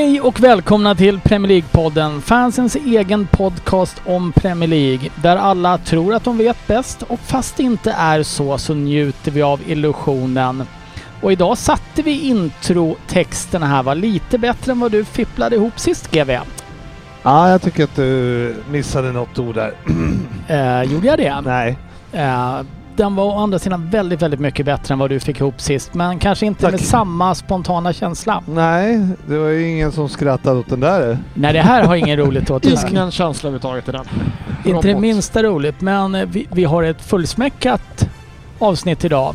Hej och välkomna till Premier League-podden, fansens egen podcast om Premier League, där alla tror att de vet bäst och fast det inte är så så njuter vi av illusionen. Och idag satte vi introtexterna här var lite bättre än vad du fipplade ihop sist GV. Ja, jag tycker att du missade något ord där. Eh, gjorde jag det? Nej. Eh, den var å andra sidan väldigt, väldigt mycket bättre än vad du fick ihop sist, men kanske inte Tack. med samma spontana känsla. Nej, det var ju ingen som skrattade åt den där. Nej, det här har ingen roligt åt. Ingen känsla överhuvudtaget i den. Inte det minsta roligt, men eh, vi, vi har ett fullsmäckat avsnitt idag.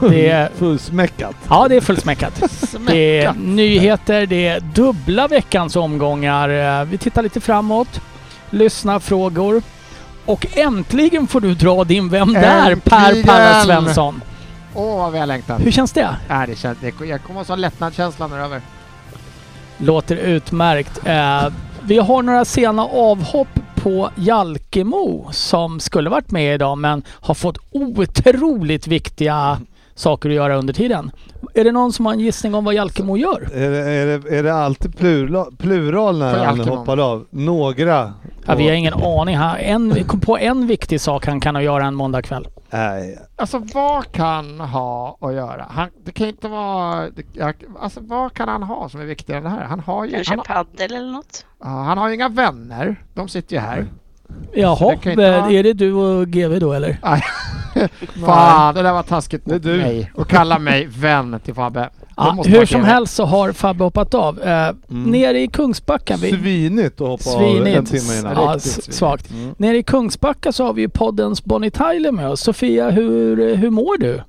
Det är, Fullsmäckat. ja, det är fullsmäckat. Det är nyheter, det är dubbla veckans omgångar. Eh, Vi tittar lite framåt, lyssnar frågor och äntligen får du dra din Vem där? Per! Perra Svensson. Åh vad vi har längtat. Hur känns det? Nej, det känns, det, jag kommer att ha lättnadskänslan när det är över. Låter utmärkt. Eh, vi har några sena avhopp på Jalkemo som skulle varit med idag men har fått otroligt viktiga saker att göra under tiden. Är det någon som har en gissning om vad Jalkemo gör? Är det, är det, är det alltid plural, plural när han hoppar av? Några? Ja, vi har ingen aning. Han, en, kom på en viktig sak han kan göra en måndagkväll. Nej. Alltså vad kan ha att göra? Han, det kan inte vara... Det, alltså vad kan han ha som är viktigare än det här? Han har ju... Kanske paddel eller något? ja, han har ju inga vänner. De sitter ju här. Jaha, det kan inte vara- är det du och GV då eller? Fan, det där var taskigt mot du. mig. Och kalla mig vän till Fabbe. Ja, hur som helst så har Fabbe hoppat av. Eh, Mm. Nere i Kungsbacka. Vi, Svinigt att hoppa av en Svinigt. timme innan. Ja, svinigt. svagt. Mm. Nere i Kungsbacka så har vi ju poddens Bonnie Tyler med oss. Sofia, hur, hur mår du?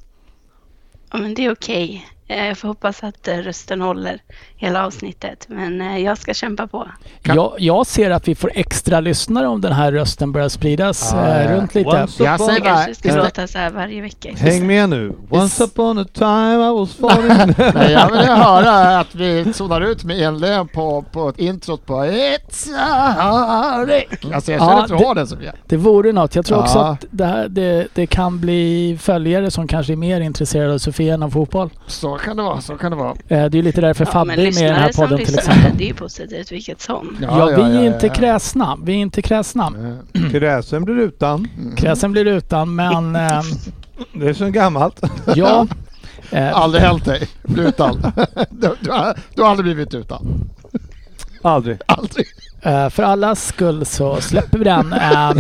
Ja, men det är okej. Eh, Jag får hoppas att eh, rösten håller hela avsnittet. Men eh, jag ska kämpa på. Jag, jag ser att vi får extra lyssnare om den här rösten börjar spridas eh, ja. runt lite. Once Jag upon- säger Jag bara... ska istället- låta så här varje vecka. Häng med nu. Once upon a time I was falling... Nej, jag vill höra att vi zonar ut med enlen på, på ett introt på It's a Rick. Alltså jag känner Ja, att du det- har den Sofia. Det vore något. Jag tror också Ja. att det, här, det, det kan bli följare som kanske är mer intresserade av Sofia än av fotboll. Så kan det vara, så kan det vara. Eh, det är ju lite därför Ja, Fabbe är med i den här lyssnare podden till exempel. det är ju positivt vilket som. Ja, vi är inte ja. kräsna. Vi är inte kräsna. Eh, Gräsen blir utan. mm. Kräsen blir utan, men eh, Det är så gammalt. ja. Eh, Aldrig hällt dig, bli utan. du, du, har, du har aldrig blivit utan. Aldrig. Aldrig. För allas skull så släpper vi den.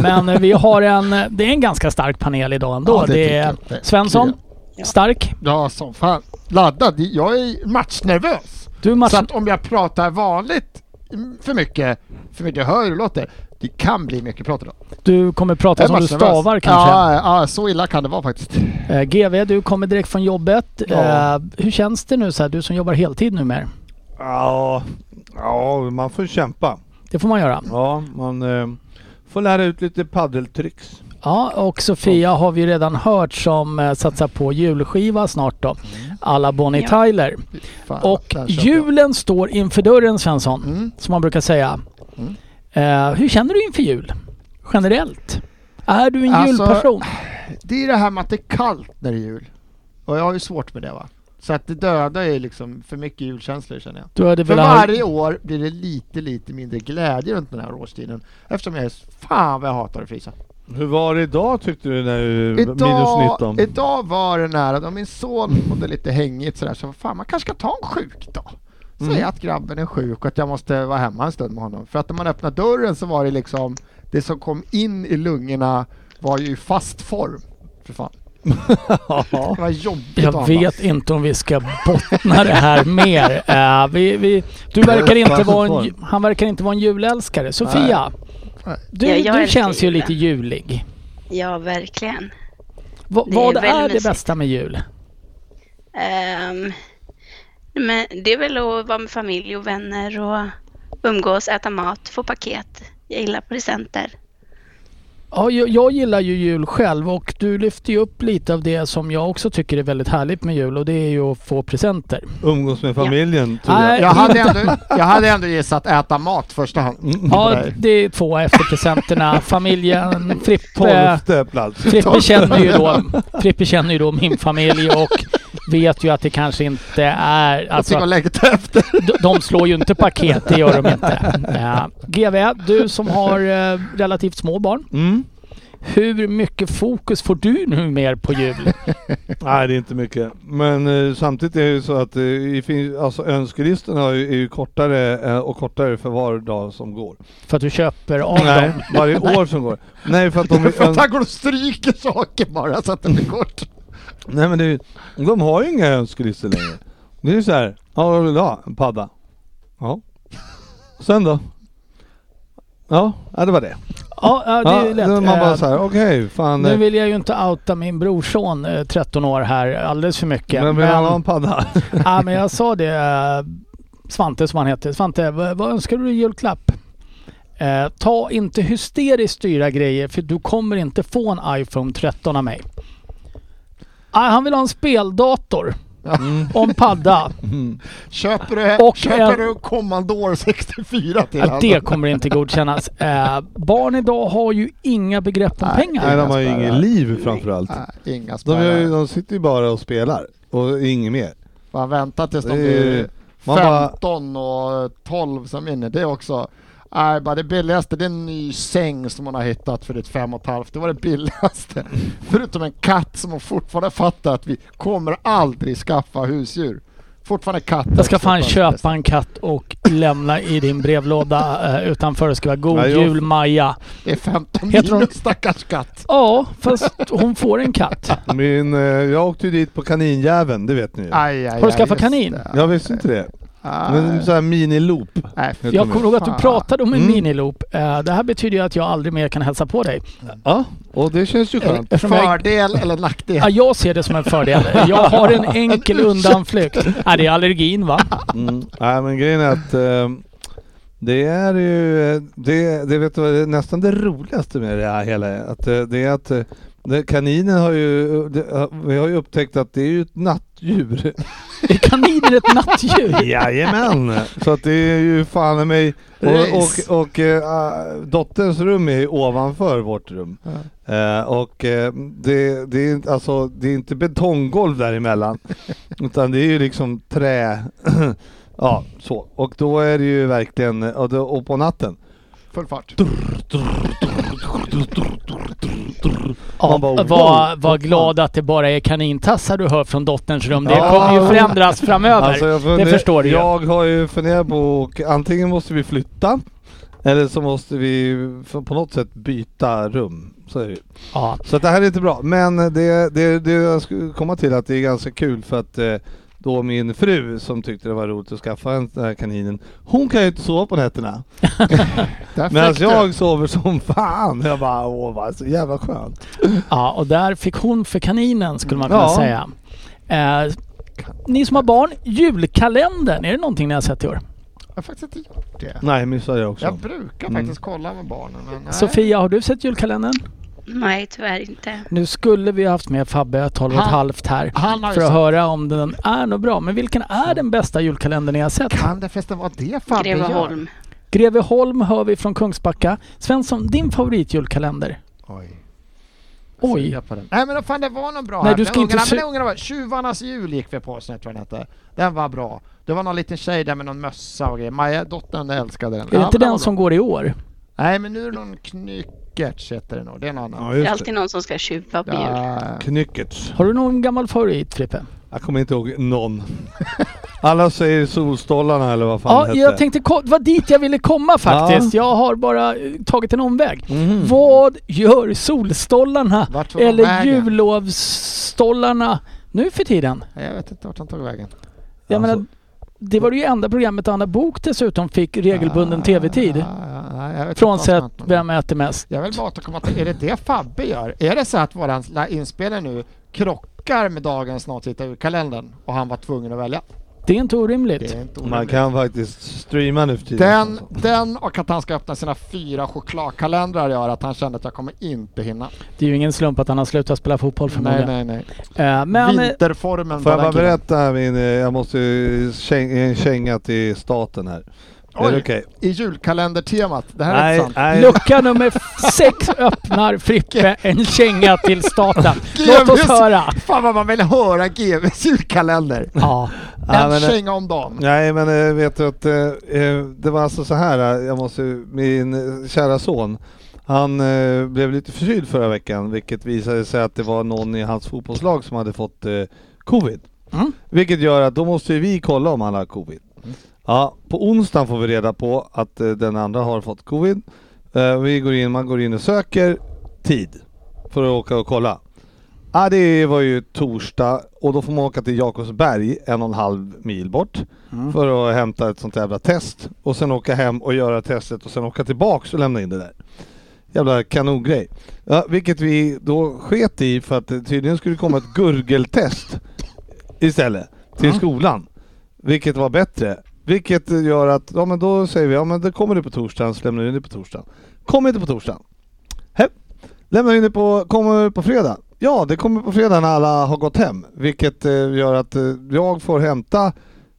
Men vi har en, det är en ganska stark panel idag ändå. Ja, det det är Svensson, Ja. stark. Ja, som fan. Laddad. Jag är matchnervös. Du match, Så att om jag pratar vanligt för mycket, för mycket hör hur det låter, det kan bli mycket prat idag. du kommer prata som du stavar kanske. Ja, ja, så illa kan det vara faktiskt. Eh, GV, du kommer direkt från jobbet. Ja. Eh, hur känns det nu så här, du som jobbar heltid nu mer? Ja, ja, man får kämpa. Det får man göra. Ja, man eh, får lära ut lite paddeltricks. Ja, och Sofia har vi redan hört som eh, satsar på julskiva snart då. Alla Bonnie Ja. Tyler. Fan, Och jag. julen står inför dörren Svensson, Mm. som man brukar säga. Mm. Eh, hur känner du inför jul? Generellt? Är du en Alltså, julperson? Det är det här med att det är kallt när det är jul. Och jag har ju svårt med det va. Så att det dödar är liksom för mycket julkänslor känner jag. Du hade För varje år blir det lite, lite mindre glädje runt den här årstiden. Eftersom jag är fan vad jag hatar att frysa. Hur var det idag tyckte du när du minus Idag, 19? idag var det nära, då min son mådde lite hängigt sådär, så fan man kanske ska ta en sjukdag. Säga Mm. att grabben är sjuk och att jag måste vara hemma en stund med honom. För att när man öppnar dörren så var det liksom, det som kom in i lungorna var ju i fast form. För fan. Det var jobbigt Jag vet inte om vi ska bottna det här mer. Eh, vi, vi, du verkar inte vara en, han verkar inte vara en julälskare. Sofia, Nej. Du, Ja, du känns ju julen. lite julig. Ja, verkligen. Va, Det är vad väldigt är det mysigt. bästa med jul? Ehm, men det är väl att vara med familj och vänner och umgås, äta mat, få paket. Jag gillar presenter. Ja, jag, jag gillar ju jul själv och du lyfter ju upp lite av det som jag också tycker är väldigt härligt med jul och det är ju att få presenter. Umgås med familjen, tror Nej. jag. Jag hade, ändå, jag hade ändå gissat äta mat första hand. Mm. Ja, det är två efter presenterna. Familjen, Frippe, Tolfte plats. Frippe känner ju då, Frippe känner ju då min familj och vet ju att det kanske inte är... Jag Alltså, gå läget efter. de, slår ju inte paket, det gör de inte. Ja. GV, du som har eh, relativt små barn. Mm. Hur mycket fokus får du nu mer på jul? Nej, det är inte mycket. Men eh, samtidigt är det ju så att eh, finns, alltså, önskelistorna är ju, är ju kortare eh, och kortare för var dag som går. För att du köper av Nej, dem? varje år som går. Nej, för att de... För att han går och stryker saker bara så att det blir kort. Nej, men det de har ju inga önskelistor längre. Det är ju så här, ja vad vill du ha? En padda? Ja. Sen då? Ja, ja det var det. Ja, ja det är ju lätt. man bara Eh, så här, okej, fan. Nu eh, vill jag ju inte outa min brorson, eh, 13 år här, alldeles för mycket. Men vill han ha en padda? ja, men jag sa det, eh, Svante som han heter. Svante, vad, vad önskar du i julklapp? Eh, ta inte hysteriskt dyra grejer för du kommer inte få en iPhone 13 av mig. Ah, han vill ha en speldator Mm. en padda. Mm. Köper du, Och köper en- du Commodore 64 till Ja, det kommer inte godkännas. Eh, barn idag har ju inga begrepp om Nej, pengar. Nej, de har ju inget liv framförallt. Nej, inga De, spärrar. de sitter ju bara och spelar och inget mer. Man väntar tills de blir man bara- 15 och 12 som vinner. Det är också... Nej, bara det billigaste det är en ny säng som hon har hittat för ett fem och ett halvt. Det var det billigaste. Förutom en katt som hon fortfarande fattar att vi kommer aldrig skaffa husdjur. Fortfarande katt. Jag ska fan köpa en katt och lämna i din brevlåda eh, utanför och skriva God Nej, jag- Jul Maja. Det är 15 Heter hon- minus stackars katt. Ja, fast hon får en katt. Min, eh, jag åkte ju dit på kaninjäveln, det vet ni ju. Aj, aj, Har du aj, skaffat just kanin? det. Jag visste inte det. Aj. Men så här mini-loop. Nej, Jag kommer ihåg att du fan. pratade om en Mm. miniloop. Eh, Det här betyder ju att jag aldrig mer kan hälsa på dig. Ja, och det känns ju skönt. Eftersom jag, Fördel eller nackdel? ja, jag ser det som en fördel. Jag har en enkel undanflykt. Nej, det är allergin va? Mm. Nej men grejen är att eh, det är ju, eh, det, det vet du det är nästan det roligaste med det här hela, att eh, det är att eh, kaninen har ju, vi har ju upptäckt att det är ju ett nattdjur. Är kaniner ett nattdjur? Jajamän! Så att det är ju fan i mig, och, och, och eh, dotterns rum är ju ovanför vårt rum. Eh, och eh, det, det, är, inte- alltså, det är inte betonggolv däremellan. utan det är ju liksom trä. ja, så. Och då är det ju verkligen, och, då, och på natten. Full fart. Ja, var, var glad att det bara är kanintassar du hör från dotterns rum. Det kommer ju förändras framöver. Alltså, jag det funder- förstår du ju. Jag har ju funderat på, och antingen måste vi flytta. Eller så måste vi på något sätt byta rum. Så är det. Ja. Så det här är inte bra. Men det, det, det jag skulle komma till att det är ganska kul för att eh, då min fru som tyckte det var roligt att skaffa en den här kaninen. Hon kan ju inte sova på nätterna. Medan jag sover som fan. Jag bara åh vad så jävla skönt. ja, och där fick hon för kaninen skulle man kunna Ja. säga. Eh, ni som har barn, julkalendern, är det någonting ni har sett i år? Jag har faktiskt inte gjort det. Nej missade jag också. Jag brukar Mm. faktiskt kolla med barnen. Men nej. Sofia, har du sett julkalendern? Nej, tyvärr inte. Nu skulle vi haft med Fabbe, 12 och ett halvt här. För att höra om den är något bra. Men vilken är den bästa julkalendern ni har sett? Kan det förresten vara det Fabbe gör? Greveholm. Greveholm hör vi från Kungsbacka. Svensson, din favoritjulkalender? Oj. Oj. Den. Nej men fan det var nog bra Nej, här. du ska inte ungarna, ungarna var, Tjuvarnas jul gick vi på snett vad den hette. Den var bra. Det var någon liten tjej där med någon mössa och grejer. Maja, dottern älskade den. Är det Ja, inte var den som går i år? Nej men nu är det någon Knyckertz heter det nog. Det är en annan. Ja Det är alltid någon som ska tjuva på jul. Ja, Knyckets. Har du någon gammal favorit Frippe? Jag kommer inte ihåg någon. Alla säger Solstollarna eller vad fan Ja, det hette. jag tänkte det var dit jag ville komma faktiskt. Jag har bara eh, tagit en omväg. Mhm. Vad gör Solstollarna de eller jullovsstollarna nu för tiden? jag vet inte vart han tog vägen. Jag Alltså, menar, det var det ju enda programmet Anna Bok dessutom fick regelbunden TV-tid. Ah, jag vet inte Frånsett Vem äter mest? Jag vill bara återkomma till, är det det Fabbe gör? Är det så att våran inspelning nu krockar med dagens snart kalendern och han var tvungen att välja? Det är inte orimligt. Det är inte Man kan faktiskt streama nu för tiden. Den, den och att han ska öppna sina fyra chokladkalendrar gör att han känner att jag kommer inte hinna. Det är ju ingen slump att han har slutat spela fotboll Nej, förmodligen. nej, nej. Eh, Men eh, Vinterformen Får jag bara berätta min, eh, jag måste ju en känga till staten här. Är Oj. okej? I julkalendertemat. Det här är Nej, inte sant. nej. lucka nummer sex öppnar Frippe en känga till staten. Låt oss höra. Fan vad man vill höra GVs julkalender. Ja. Ja, En men, eh, känga om dagen. Nej men eh, vet du att eh, det var alltså så här, jag måste, min kära son, han eh, blev lite förkyld förra veckan vilket visade sig att det var någon i hans fotbollslag som hade fått eh, covid. Mm. Vilket gör att då måste ju vi kolla om han har covid. Ja, på onsdagen får vi reda på att eh, den andra har fått covid. Eh, vi går in, man går in och söker tid för att åka och kolla. Ja, det var ju torsdag och då får man åka till Jakobsberg, en och en halv mil bort, Mm. för att hämta ett sånt jävla test. Och sen åka hem och göra testet och sen åka tillbaks och lämna in det där. Jävla kanongrej. Ja, vilket vi då sket i för att det tydligen skulle komma ett gurgeltest istället till Mm. skolan. Vilket var bättre. Vilket gör att, ja men då säger vi, ja men det kommer det på torsdagen så lämnar vi in det på torsdagen. Kommer inte på torsdagen. Hej. Lämnar in det på, kommer på fredag. Ja, det kommer på fredag när alla har gått hem. Vilket eh, gör att eh, jag får hämta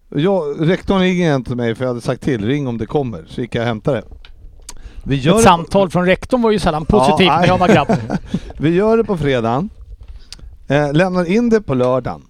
jag, rektorn ringer inte mig för jag hade sagt till, ring om det kommer. Så gick jag och hämtade det. Vi gör Ett det- samtal från rektorn var ju sällan positivt Ja, när jag var grabb. Vi gör det på fredagen. Eh, lämnar in det på lördagen.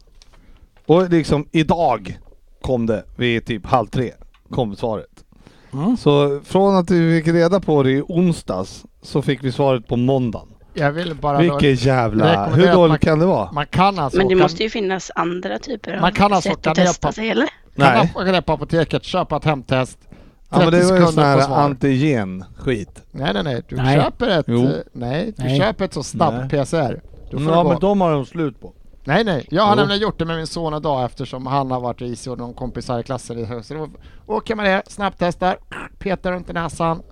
Och liksom idag kom det vid typ halv tre. Kom svaret. Mm. Så från att vi fick reda på det i onsdags så fick vi svaret på måndagen. Jag vill bara... Vilket jävla... Hur dåligt man- kan det vara? Man kan alltså Men det åka- måste ju finnas andra typer av Man kan alltså sätt att testa på- sig, eller? Nej. Kan åka ner på apoteket, köpa ett hemtest. 30 Ja, men det var ju sån här svar. antigen-skit. Nej, nej, nej. Du Nej. köper ett... Jo. Nej, du Nej. köper ett så snabb Nej. PCR. Ja men de har de slut på. Nej, nej. Jag har Jo. nämligen gjort det med min son idag eftersom han har varit risig och någon kompisar i klassen i höst. Så då åker man ner, snabbtestar, petar runt i näsan.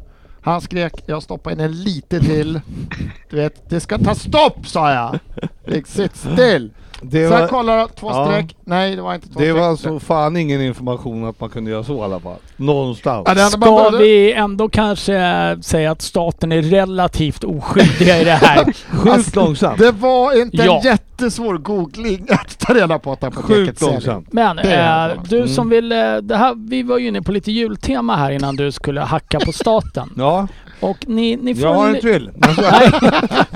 Han skrek, jag stoppar in en lite till. Du vet, det ska ta stopp sa jag! Rick, Sitt still! Det Sen var, kollar jag, två Ja. streck. Nej, det var inte två det streck. var alltså fan ingen information att man kunde göra så i alla fall. Någonstans. Ja, det Ska behövde- vi ändå kanske säga att staten är relativt oskyldiga i det här? Sjukt långsamt. Det var inte Ja. en jättesvår googling att ta reda på att apoteket Sjukt säljer. långsamt. Men eh, du Mm. som vill... eh, Det här, vi var ju inne på lite jultema här innan du skulle hacka på staten. Ja, Och ni, ni får... jag har en till. Nej,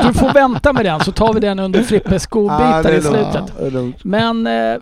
du får vänta med den så tar vi den under Frippes godbitar i slutet. Men eh,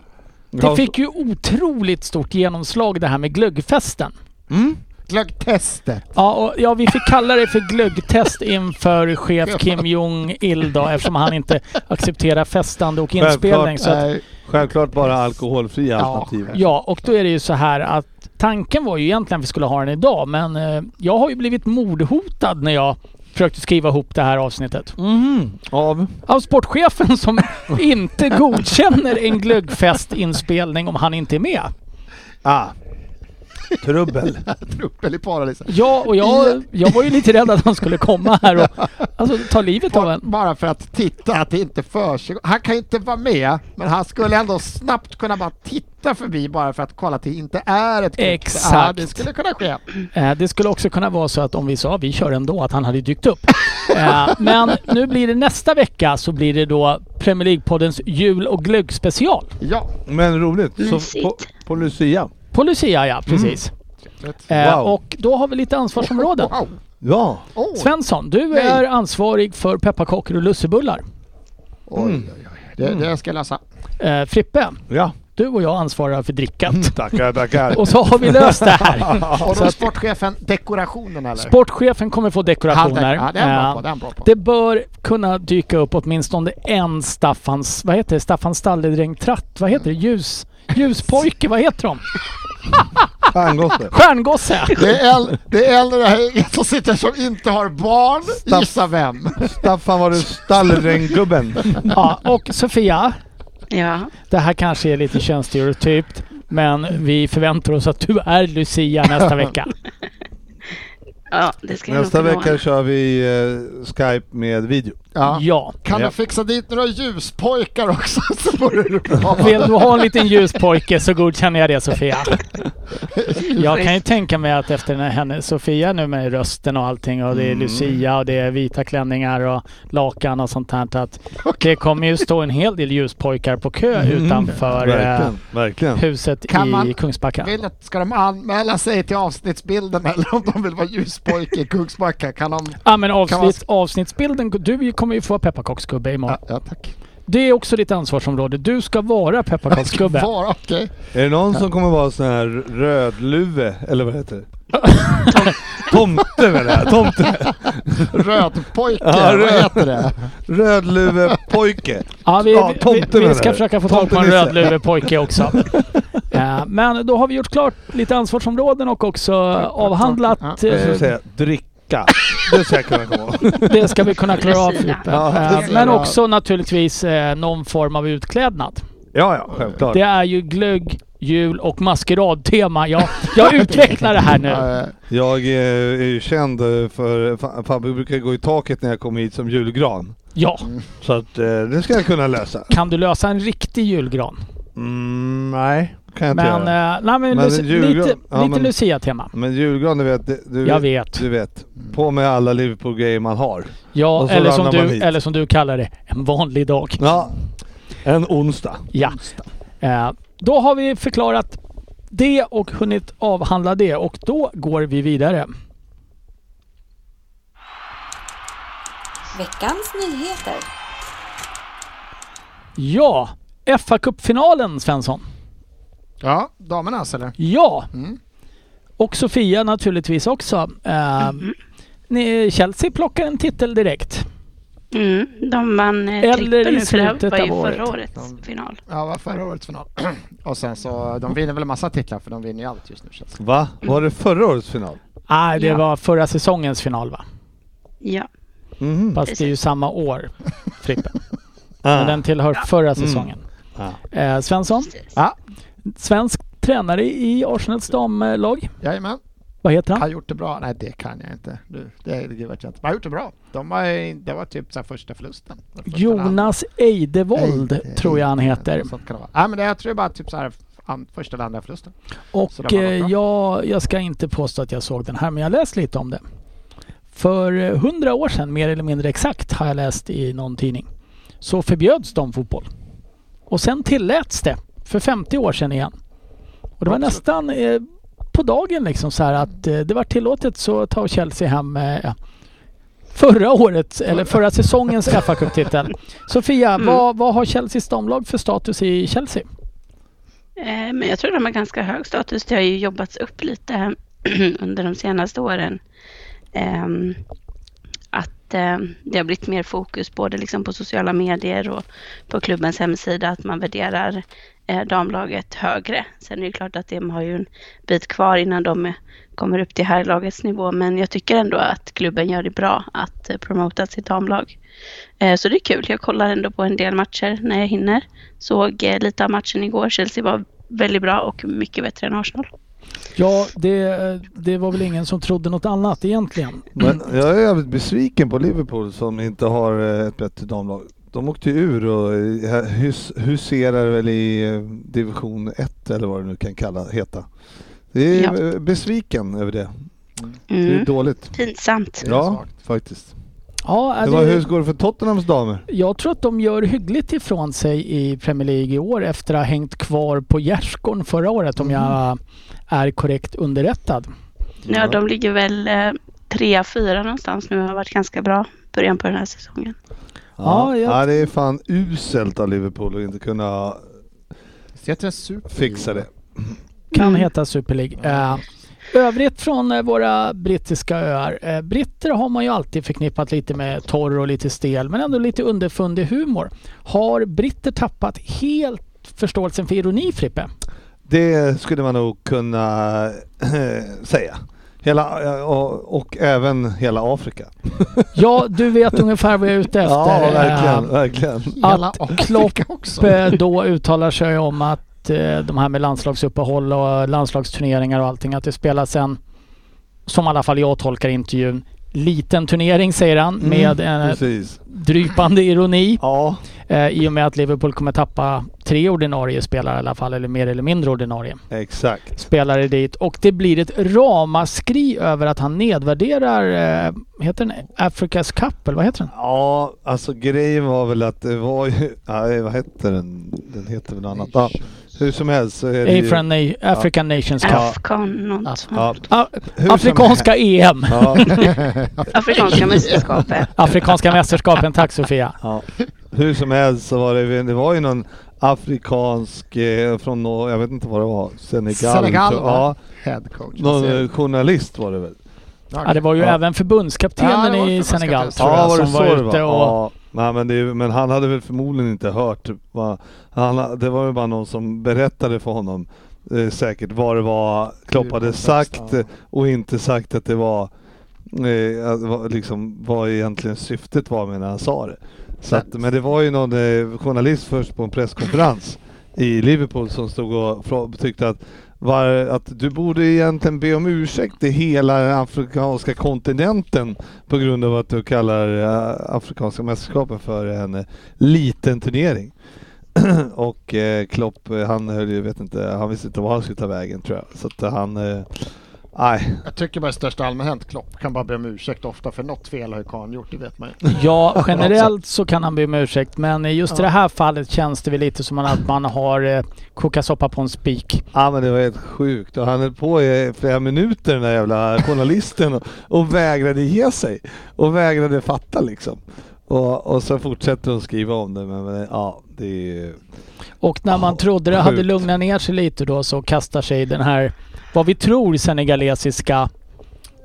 det fick ju otroligt stort genomslag det här med glöggfesten. Mm. Glöggtestet. Ja, och, ja, vi fick kalla det för glöggtest inför chef Kim Jong-Il då eftersom han inte accepterar festande och Självklart. inspelning. Så att, Nej, Självklart bara alkoholfria Ja. alternativ. ja, och då är det ju så här att tanken var ju egentligen att vi skulle ha den idag men eh, jag har ju blivit mordhotad när jag försökte skriva ihop det här avsnittet. Mhm. Av? Av sportchefen som inte godkänner en glöggfestinspelning om han inte är med. Ah. Trubbel. truppel i paradiset. Ja, och jag, jag var ju lite rädd att han skulle komma här och alltså, ta livet av en. Bara för att titta att det inte försiggår. Han kan ju inte vara med, men han skulle ändå snabbt kunna bara titta förbi bara för att kolla att det inte är ett klipp. Exakt. Ja, det skulle kunna ske. Eh, det skulle också kunna vara så att om vi sa vi kör ändå, att han hade dykt upp. Eh, men nu blir det nästa vecka så blir det då Premier League-poddens jul och glöggspecial. Ja. Men roligt. Så på, på Lucia. På Lucia ja, precis. Eh, Wow. Och då har vi lite ansvarsområden. Wow. Ja. Oh. Svensson, du Nej. är ansvarig för pepparkakor och lussebullar. Oj, oj, oj. Det, det ska jag läsa. Eh, Frippe, Ja. du och jag ansvarar för drickat. Tackar, tackar. Och så har vi löst det här. Och då att sportchefen dekorationen eller? sportchefen kommer få dekorationer. Ja, det är han bra Eh, på. Det är han bra på. Det bör kunna dyka upp åtminstone en Staffans, vad heter det, Staffan Stalledräng Tratt, vad heter det, ljus, ljuspojke, vad heter de? Stjärngosse. Stjärngosse! Det är en, det är det här som sitter som inte har barn. Staff- Gissa vem? Staffan var det stallränggubben. Ja, och Sofia, Ja, det här kanske är lite könsstereotypt, Men vi förväntar oss att du är Lucia nästa vecka. Ja, det ska jag Nästa vecka kör vi eh, Skype med video. Ja. Ja. Kan Ja. du fixa dit några ljuspojkar också så vore det bra. Vill du ha en liten ljuspojke så godkänner jag det Sofia. Jag kan ju tänka mig att efter när henne, Sofia nu med rösten och allting och det är Mm. Lucia och det är vita klänningar och lakan och sånt här. Att det kommer ju stå en hel del ljuspojkar på kö Mm. utanför eh, Verkligen, verkligen. huset Kan i Kungsbacka. Vill ska de anmäla sig till avsnittsbilden eller om de vill vara ljuspojke i Kungsbacka? Kan de... Ja men Kan man- avsnitt, avsnittsbilden, du kommer ju få vara pepparkaksgubbe imorgon. Ja, ja tack. Det är också ditt ansvarsområde. Du ska vara pepparkaksgubbe. Vara okej. Är det någon som kommer vara sån här rödluve, eller vad heter det? Tomte menar jag, tomte. Rödpojke, Ja, vad röd. heter det? Rödluvepojke. Ja, vi, Ja, vi, tomte vi, vi ska försöka få tag på en rödluvepojke också. Eh, men då har vi gjort klart lite ansvarsområden och också avhandlat. Ja, Jag skulle eh, dricka. Det ska jag kunna komma ihåg. det ska vi kunna klara av. Frippe. Ja, Eh, Men också naturligtvis eh, någon form av utklädnad. Ja, ja, självklart. Det är ju glögg, jul och maskeradtema. Jag, jag utvecklar det här nu. Jag eh, är ju känd för, fa- Fabbe brukar gå i taket när jag kommer hit som julgran. Ja, Så att det ska jag kunna lösa. kan du lösa en riktig julgran? Mm, nej, kan jag inte Men, göra. eh, nej, men, Men Lucia- julgran- lite, ja, lite Lucia-tema. Men julgran, du vet. Du, Jag vet. Du vet. På med alla Liverpool-grejer man har. Ja, eller som, du, hit. eller som du kallar det, en vanlig dag. Ja. En onsdag. Ja. Eh, då har vi förklarat det och hunnit avhandla det och då går vi vidare. Veckans nyheter. Ja, fa Cup-finalen Svensson. Ja, damernas eller? Ja, Mm. och Sofia naturligtvis också. Eh, ni, Chelsea plockar en titel direkt. Mm, de vann eh, Eller i nu för det slutet var ju av förra året. årets final. Ja, var förra årets final. Och sen så, de vinner väl en massa titlar för de vinner ju allt just nu det Va? Var det förra årets final? Nej, det Ja. var förra säsongens final va? Ja, Mhm. Fast det är ju samma år, Frippe. Ah. Men den tillhör förra säsongen. Ah. Eh, Svensson, precis. Ja, svensk tränare i Arsenals damlag. jajamän. Vad heter Har han? gjort det bra? Nej, det kan jag inte. Du, det, det vet jag inte. Har gjort det bra. De har, det var typ så första förlusten. Första Jonas Eidevold Eide- tror jag han heter. Sånt kan det vara. Nej, men det, jag tror bara typ så här första eller andra förlusten. Och eh, jag, jag ska inte påstå att jag såg den här, men jag läste lite om det. För eh, hundra år sedan, mer eller mindre exakt, har jag läst i någon tidning, så förbjöds damfotboll. Och sen tilläts det för 50 år sedan igen. Och det var Absolut. nästan eh, på dagen liksom så här att eh, det var tillåtet så tar Chelsea hem eh, förra årets, eller förra säsongens fa Cup-titel. Sofia, Mm. vad, vad har Chelseas damlag för status i Chelsea? Eh, Men jag tror de har ganska hög status. Det har ju jobbats upp lite under de senaste åren. Ehm, Att eh, det har blivit mer fokus både liksom på sociala medier och på klubbens hemsida att man värderar damlaget högre. Sen är det klart att de har ju en bit kvar innan de kommer upp till herrlagets nivå. Men jag tycker ändå att klubben gör det bra att eh, promota sitt damlag. Eh, Så det är kul. Jag kollar ändå på en del matcher när jag hinner. Såg eh, lite av matchen igår. Chelsea var väldigt bra och mycket bättre än Arsenal. Ja, det, det var väl ingen som trodde något annat egentligen. Men jag är jävligt besviken på Liverpool som inte har ett bättre damlag. De åkte ur och eh, hus, huserar väl i eh, division 1 eller vad det nu kan kalla, heta. Det är Ja. eh, besviken över det. Det är Mm. dåligt. Pinsamt. Det Ja, faktiskt. Ja, Det var, hur det, går det för Tottenhams damer? jag tror att de gör hyggligt ifrån sig i Premier League i år efter att ha hängt kvar på gärdsgården förra året om jag är korrekt underrättad. Ja, de ligger väl eh, trea, fyra någonstans nu. Har varit ganska bra början på den här säsongen. Ja, Ja, jag- ja, det är fan uselt av Liverpool att inte kunna fixa det. Kan heta Super League. Eh, övrigt från eh, våra brittiska öar. Eh, britter har man ju alltid förknippat lite med torr och lite stel men ändå lite underfundig humor. Har britter tappat helt förståelsen för ironi Frippe? Det skulle man nog kunna säga. Hela, eh, och, och även hela Afrika. Ja, du vet ungefär vad jag är ute efter. Ja, verkligen, Eh, verkligen. Hela Att Klopp också. eh, då uttalar sig om att de här med landslagsuppehåll och landslagsturneringar och allting, att det spelas en, som i alla fall jag tolkar intervjun, liten turnering säger han Mm, med en Precis. drypande ironi. Ja, Eh, I och med att Liverpool kommer tappa tre ordinarie spelare i alla fall, eller mer eller mindre ordinarie exakt. spelare dit. Och det blir ett ramaskri över att han nedvärderar, eh, heter den Africa's Cup eller vad heter den? Ja, alltså grejen var väl att det var ju, nej, vad hette den? Den heter väl något annat. Ja, hur som helst så är det ju, African, Na- African Nations Cup. Afghan, något ja, sånt. Hur som Afrikanska EM. Ja, Afrikanska mästerskapet. Afrikanska mästerskapen, tack Sofia. ja. Hur som helst så var det, det var ju någon afrikansk eh, från, nå- jag vet inte vad det var, Senegal. Senegal va? Ja, Head coach. någon journalist var det väl? Ja, det var ju Ja. även förbundskaptenen Ja, i Senegal tror tror Ja, jag, var det som så var? ute och... Nej, men, det, men han hade väl förmodligen inte hört. Vad, han, det var ju bara någon som berättade för honom eh, säkert vad det var Klopp hade sagt och inte sagt att det var, eh, liksom, vad egentligen syftet var med när han sa det. Så att, men det var ju någon eh, journalist först på en presskonferens i Liverpool som stod och tyckte att var, att du borde egentligen be om ursäkt till hela den afrikanska kontinenten på grund av att du kallar eh, afrikanska mästerskapen för en eh, liten turnering. och eh, Klopp, han höll ju, vet inte, han visste inte var han skulle ta vägen tror jag. Så att han, nej. Jag tycker bara i största allmänhet Klopp kan bara be om ursäkt ofta för något fel har ju karln gjort, det vet man ju. Ja, generellt så kan han be om ursäkt men just i Ja. det här fallet känns det väl lite som att man har eh, kokat soppa på en spik. Ja men det var helt sjukt och han höll på i flera minuter den där jävla journalisten och, och vägrade ge sig. Och vägrade fatta liksom. Och, och så fortsätter de skriva om det men, men ja det är ju... Och när man Ja, trodde det hade sjukt. lugnat ner sig lite då så kastar sig den här, vad vi tror senegalesiska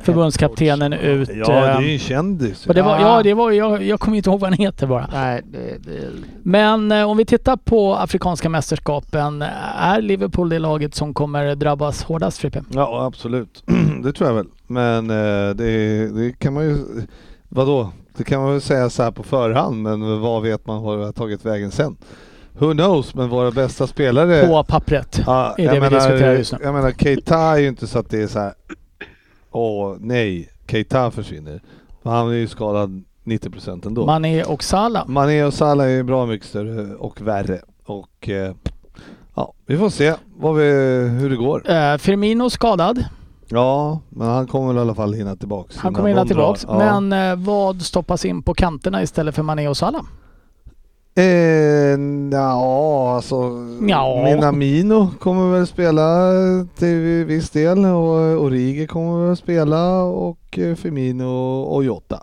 förbundskaptenen ut. Ja det är eh, ju en kändis. det var, Ja. det var, jag, jag kommer inte ihåg vad han heter bara. Nej, det, det, Men eh, om vi tittar på Afrikanska mästerskapen, är Liverpool det laget som kommer drabbas hårdast Frippe? Ja absolut, det tror jag väl. Men eh, det, det kan man ju, vadå? Det kan man väl säga så här på förhand men vad vet man har tagit vägen sen? Who knows, men våra bästa spelare På pappret. Ja, är det vi diskuterar just nu. Jag menar Keita är ju inte så att det är så här. Åh nej, Keita försvinner. För Han är ju skadad 90% ändå. Mané och Salah. Mané och Salah är ju bra mycket större och värre. Och eh, ja, vi får se vi, hur det går. Eh, Firmino skadad. Ja, men han kommer väl i alla fall hinna tillbaks. Han kommer hinna de drar. tillbaks. Ja. Men eh, vad stoppas in på kanterna istället för Mané och Salah? Eh, ja, alltså Ja. Minamino kommer väl spela till viss del och Origi kommer väl spela och eh, Firmino och Jota.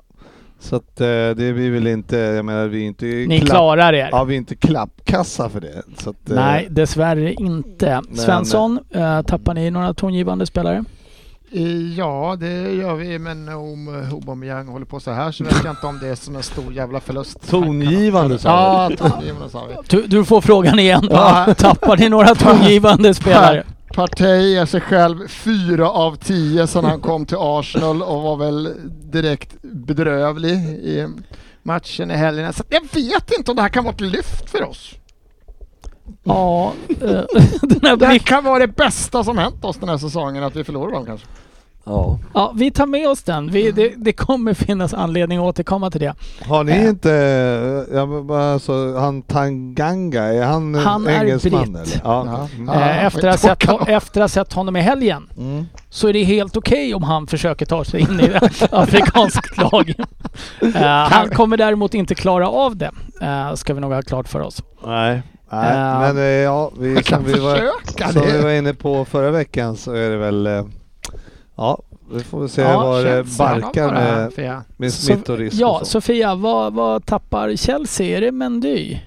Så att eh, det blir väl inte, jag menar vi är inte Ni klapp, klarar er. ja, vi är inte klappkassa för det. Att, eh, Nej, dessvärre inte. Men- Svensson, eh, tappar ni några tongivande spelare? Eh, Ja, det gör vi, men om eh, Aubameyang håller på så här så vet jag inte om det är som en stor jävla förlust. Tongivande sa Ja, tongivande sa vi. Du, du får frågan igen. Ja. Tappar ni några tongivande spelare? Partey är sig själv fyra av tio sedan han kom till Arsenal och var väl direkt bedrövlig i matchen i helgen. Så jag vet inte om det här kan vara ett lyft för oss. Ja, eh, den här Det kan vara det bästa som hänt oss den här säsongen, att vi förlorar dem kanske. ja. ja, vi tar med oss den. Vi, det, det kommer finnas anledning att återkomma till det. Har ni Eh. inte, ja, men bara alltså, han Tanganga, är han, en Han är engelsman britt. Ja. Ja. Ja. Eh, efter, att ha sett, efter att ha sett honom i helgen Mm. så är det helt okej om han försöker ta sig in i ett afrikanskt lag. Eh, han kommer däremot inte klara av det, eh, ska vi nog ha klart för oss. Nej. Nej, Eh, men eh, ja, vi, som, vi var, som vi var inne på förra veckan så är det väl, eh, ja, vi får väl se Ja, var det Känns det barkar med, med Så- smittorisk Ja, och. Sofia, vad, vad tappar Chelsea? Är det Mendy?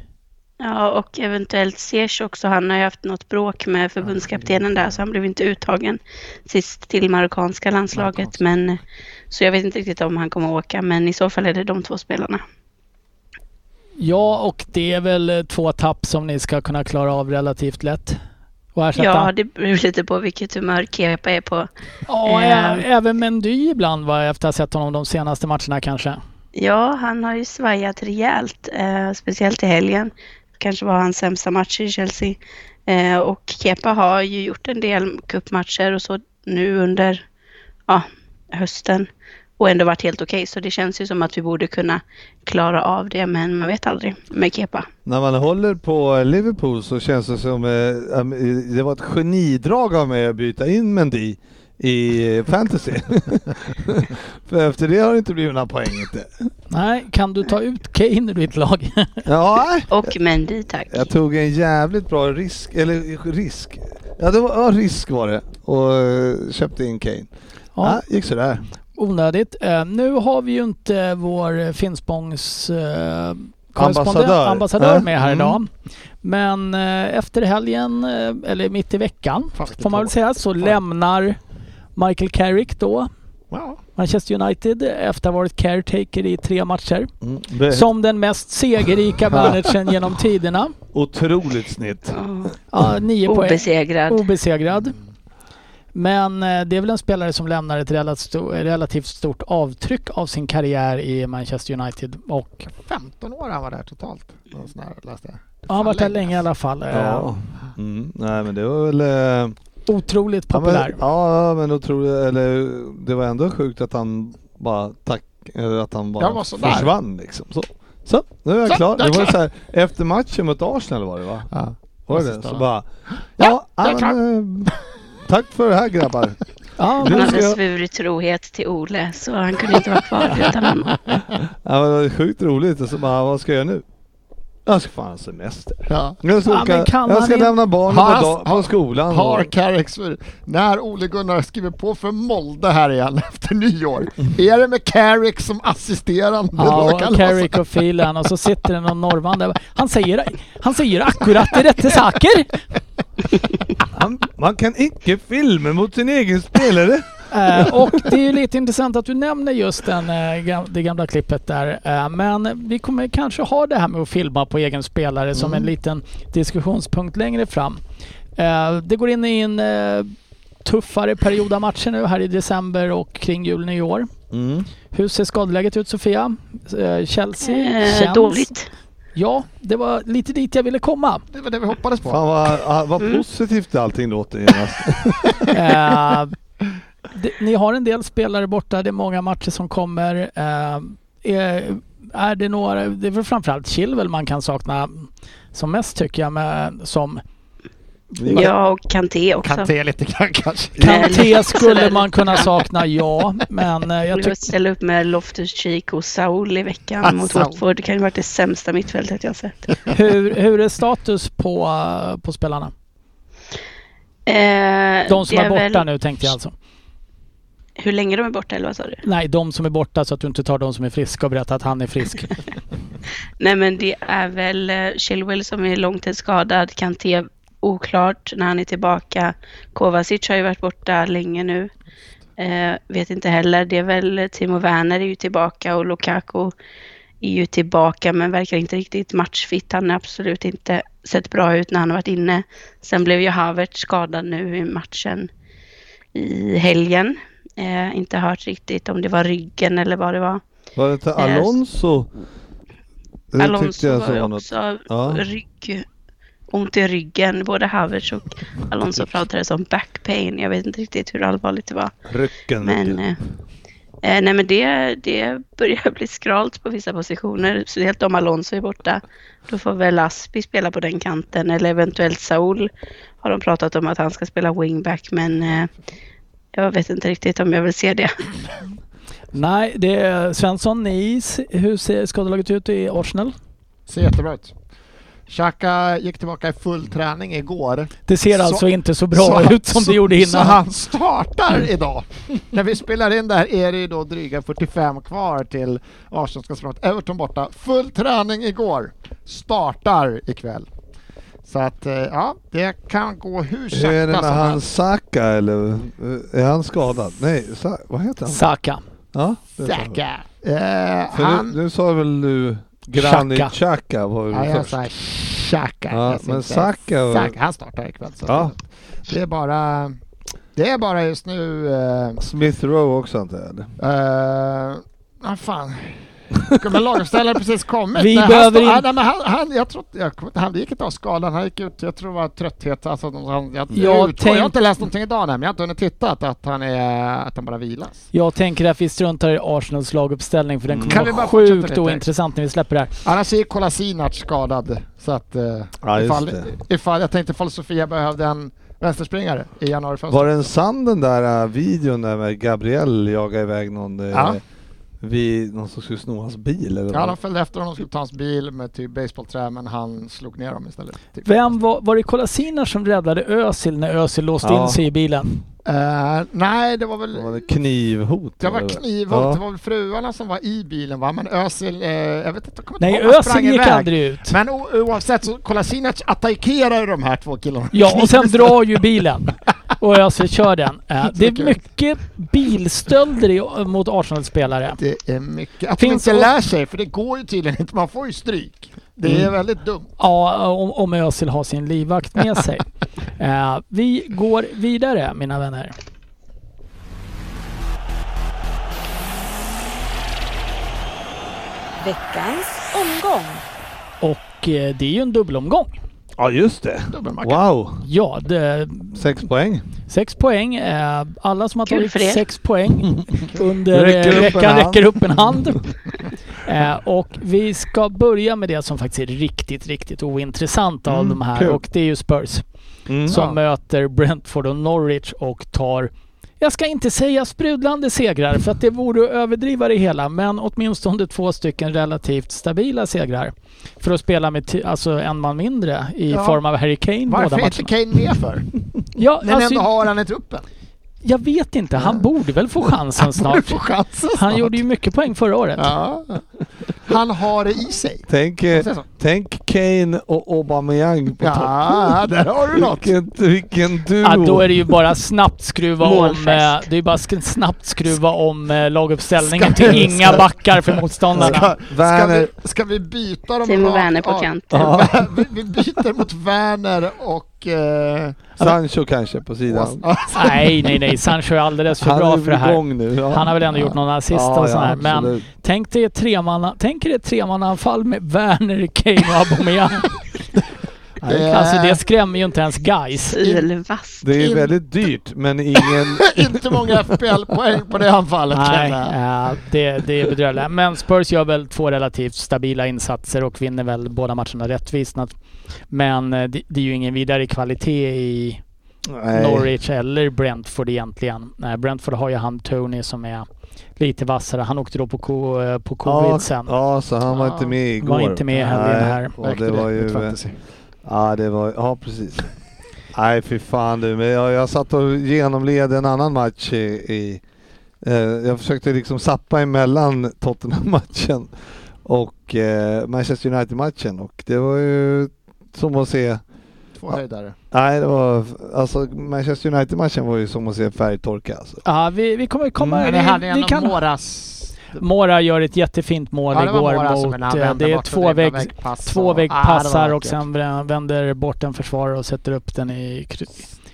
Ja, och eventuellt Ziyech också. Han har ju haft något bråk med förbundskaptenen där, så han blev inte uttagen sist till marockanska landslaget. Men, så jag vet inte riktigt om han kommer att åka, men i så fall är det de två spelarna. Ja, och det är väl eh, två tapp som ni ska kunna klara av relativt lätt. Ja, det beror lite på vilket humör Kepa är på. Ja, Eh. även Mendy ibland va, efter att ha sett honom de senaste matcherna kanske. Ja, han har ju svajat rejält, eh, speciellt i helgen. kanske var hans sämsta match i Chelsea. Eh, och Kepa har ju gjort en del cupmatcher och så nu under ja, hösten och ändå varit helt okej. Så det känns ju som att vi borde kunna klara av det, men man vet aldrig med Kepa. När man håller på Liverpool så känns det som eh, äm, det var ett genidrag av mig att byta in Mendy i fantasy. För efter det har det inte blivit några poäng inte. Nej, kan du ta ut Kane ur ditt lag? Ja, Och Mendy, tack. jag tog en jävligt bra risk, eller risk. Ja, det var ja, risk var det och eh, köpte in Kane. Ja, Ja, gick sådär. Onödigt. Eh, nu har vi ju inte vår Finspångs eh, Ambassadör. ambassadör Äh? med här Mm. idag. Men eh, efter helgen, eller mitt i veckan, Fast får man väl säga, så lämnar Michael Carrick då Ja. Manchester United efter att ha varit caretaker i tre matcher. Mm. Det- Som den mest segerrika managern genom tiderna. Otroligt snitt. Ja. Nio poäng. Obesegrad. Men eh, det är väl en spelare som lämnar ett relativt, sto- relativt stort avtryck av sin karriär i Manchester United. Och 15 år han var där totalt. Här läste jag. ja, han har varit där länge i alla fall. Eh, Ja. Mm. Nej men det var väl... Eh, Otroligt ja, men, populär. ja men otroligt, eller det var ändå sjukt att han bara tack, att han bara var försvann liksom. Så, så nu är jag Så, klar. Det var klar. så här, efter matchen mot Arsenal var det va? Ja. Var det? Så bara... Ja, Ja, jag är ja men, tack för det här grabbar. Ja, Han hade jag- svurit trohet till Ole, så han kunde inte vara kvar utan honom. Ja, det var sjukt roligt och så bara, vad ska jag göra nu? Jag ska fan ha semester. Ja. Jag ska, Ja, åka, jag ska lämna barnen på, han- dag, på skolan. Har för, när Ole Gunnar skriver på för Molde här igen efter nyår, är det med Carrick som assisterande? ja, och det Carrick och Phelan och så sitter det någon norrman där. Han säger, han säger akkurat de rätta saker. Han, man kan inte filma mot sin egen spelare. Eh, och det är ju lite intressant att du nämner just den, eh, gam- det gamla klippet där. Eh, men vi kommer kanske ha det här med att filma på egen spelare som en liten diskussionspunkt längre fram. Det går in i en tuffare period av matcher nu här i december och kring jul nyår. Mm. Hur ser skadeläget ut Sofia? Chelsea Eh, känns... dåligt. Ja, det var lite dit jag ville komma. Det var det vi hoppades på. Fan vad, ah, vad Mm. positivt allting låter genast. Eh, det, ni har en del spelare borta, det är många matcher som kommer. Eh, är, är det några, det är väl framförallt Chilwell man kan sakna som mest tycker jag, med, som Ja, och Kanté också. Kanté lite grann kanske. Kanté skulle man kunna sakna, ja. Men eh, jag tycker... ställa upp med Loftus-Cheek och Saul i veckan Ah, mot. Watford. Det kan ju varit det sämsta mittfältet jag har sett. Hur, hur är status på, eh, på spelarna? Eh, De som det är borta väl- nu tänkte jag alltså. Hur länge de är borta eller vad sa du? Nej, de som är borta så att du inte tar de som är friska och berättar att han är frisk. Nej men det är väl eh, Chilwell som är långtidsskadad. Kanté oklart när han är tillbaka. Kovacic har ju varit borta länge nu. Eh, vet inte heller. Det är väl Timo Werner är ju tillbaka och Lukaku är ju tillbaka men verkar inte riktigt matchfit. Han har absolut inte sett bra ut när han har varit inne. Sen blev ju Havertz skadad nu i matchen i helgen. Eh, inte hört riktigt om det var ryggen eller vad det var. Var det inte Alonso? Det tyckte Alonso var ju också Ja. rygg, ont i ryggen. Både Havertz och Alonso pratade om back pain. Jag vet inte riktigt hur allvarligt det var. Rycken. Men, eh, eh, nej, men det, det börjar bli skralt på vissa positioner. Speciellt om Alonso är borta. Då får väl Aspi spela på den kanten. Eller eventuellt Saul har de pratat om att han ska spela wingback. Men eh, jag vet inte riktigt om jag vill se det. Nej, det är Svensson, ni, hur ser skadelaget ut i Arsenal? Ser jättebra ut. Xhaka gick tillbaka i full träning igår. Det ser Så- alltså inte så bra Så- ut som så, det gjorde Så innan. han startar idag. När vi spelar in det här är det ju då dryga 45 kvar till Arsenal ska spela Everton borta. Full träning igår. Startar ikväll. Så att eh, ja, det kan gå hur Hur är det sakta med som han helst. Saka eller eh, är han skadad? Nej, Sa vad heter han? Saka. Ja. Saka. Eh, För han... nu sa väl du Granit Xhaka. Var Ja, ju jag först. Xhaka. Ja, Jag sa men Saka- Saka. Han startar ikväll. Så Ja. Det är bara... Det är bara just nu... Eh, Smith Rowe också antar jag ah, fan. Men laguppställaren har precis kommit. Vi Nej, behöver han, stod- in- nej, men han, han, jag tror, jag, han gick inte av skadan. Han gick ut, jag tror det var trötthet. Alltså, han, jag, Jag ut, tänk- jag har inte läst någonting idag nej, men jag har inte hunnit titta att, att, han är, att han bara vilas. Jag tänker att vi struntar i Arsenals laguppställning för den Mm. kommer vara sjukt ointressant när vi släpper det här. Annars är Kolasinac skadad. Så att, eh, Ja, ifall, ifall, jag tänkte ifall Sofia behövde en vänsterspringare i januarifönstret. Var det en sann den där äh, videon där med Gabriel jagade iväg någon äh, Ja. Vid någon som skulle sno hans bil eller Ja, de följde efter honom och skulle ta hans bil med typ baseballträ men han slog ner dem istället. Typ. Vem var, var det Kolasinac som räddade Özil när Özil låste Ja. in sig i bilen? Eh, nej, det var väl... Det var knivhot? Det var knivhot, Ja. det var väl fruarna som var i bilen va? Men Özil, eh, jag vet inte, jag kommer inte Nej, Özil gick iväg. aldrig ut. Men oavsett så Kolasinac attackerar ju de här två killarna. Ja, och sen drar ju bilen. Och Özil kör den. Eh, Det är mycket bilstölder i, mot Arsenal-spelare. Det är mycket. Att Finns de inte och- lär sig, för det går ju tydligen inte. Man får ju stryk. Det är Mm. väldigt dumt. Ja, om, om Özil har sin livvakt med sig. Eh, vi går vidare, mina vänner. Veckans omgång. Och eh, det är ju en dubbelomgång. Ja just det. Dubbelmacka. Wow, Ja, det, sex poäng. sex poäng. Eh, alla som har Kul tagit för er. sex poäng under Räcker eh, upp en veckan hand. räcker upp en hand. Eh, och vi ska börja med det som faktiskt är riktigt, riktigt ointressant av Mm, de här kul. och det är ju Spurs Mm. som Ja. möter Brentford och Norwich och tar jag ska inte säga sprudlande segrar för att det vore att överdriva det hela men åtminstone två stycken relativt stabila segrar. För att spela med alltså en man mindre i Ja. form av Harry Kane Varför är inte. Kane med för? Ja, ni alltså, ändå har han i truppen. jag vet inte. Han borde väl få chansen Han snart. få chansen Han snart. gjorde ju mycket poäng förra året. Ja. Han har det i sig. Tänk, eh, tänk Kane och Aubameyang på topp. Ja, där har du något. Vilken, vilken duo. Ja, då är det ju bara snabbt skruva om, eh, det är ju bara snabbt skruva om eh, laguppställningen Ska- till inga backar för motståndarna. Ska, ska, vi, ska vi byta dem Timo Werner på kanten. Ja. vi, vi byter mot Werner och... Eh, Sancho kanske på sidan. Ja, Nej, nej, nej. Sancho är alldeles för bra för det här. nu. Ja. Han har väl ändå gjort någon assist och sånt här. Men tänk dig ett tremanna, tänk dig ett tremannaanfall med Werner, Kane och Aubameyang. Det- Alltså det skrämmer ju inte ens guys. Det är väldigt dyrt men ingen... inte många FPL-poäng på det anfallet Nej, eh, det, det är bedrövligt. Men Spurs gör väl två relativt stabila insatser och vinner väl båda matcherna rättvist. Men eh, det, det är ju ingen vidare kvalitet i Nej. Norwich eller Brentford egentligen. Nej, Brentford har ju han Tony som är lite vassare. Han åkte då på, co- eh, på covid Ja, sen. ja, så han var Ja. inte med igår. Var inte med i helgen här. Och Räckte det var ju... Ja, det var... Ja, precis. Nej, fy fan du. Men jag, jag satt och genomled en annan match i... i eh, jag försökte liksom sappa emellan Tottenham-matchen och eh, Manchester United-matchen och det var ju som att se... Två höjdare. Nej, det var... Alltså Manchester United-matchen var ju som att se färgtorka alltså. Ja, vi, vi kommer komma... Mm, vi, det hade vi ändå kan, Moras... Mora gör ett jättefint mål Ja, igår mot... eh, Det är och två, vägg, väggpass två och- väggpassar och vackert. sen vä- vänder bort en försvarare och sätter upp den i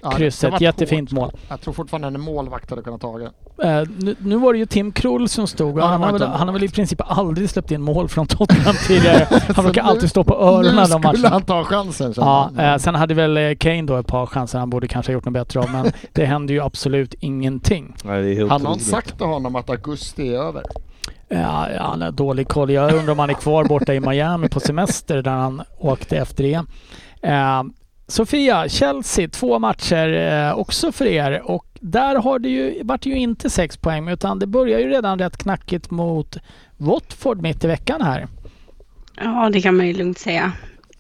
Ja, krysset. Jättefint mål. Jag tror fortfarande en målvakt hade kunnat ta det. Eh, nu, nu var det ju Tim Krull som stod och Ja, han, har väl, han har väl i princip aldrig släppt in mål från Tottenham tidigare. Han brukar nu- alltid stå på öronen nu de skulle matcherna. han ta chansen. Ja, eh, sen hade väl eh, Kane då ett par chanser han borde kanske ha gjort något bättre av men det hände ju absolut ingenting. Nej, det är helt Har sagt till honom att augusti är över? Ja, ja, han har dålig koll. Jag undrar om han är kvar borta i Miami på semester där han åkte efter det. Eh, Sofia, Chelsea, två matcher eh, också för er och där har det ju, vart det ju inte sex poäng utan det börjar ju redan rätt knackigt mot Watford mitt i veckan här. Ja, det kan man ju lugnt säga.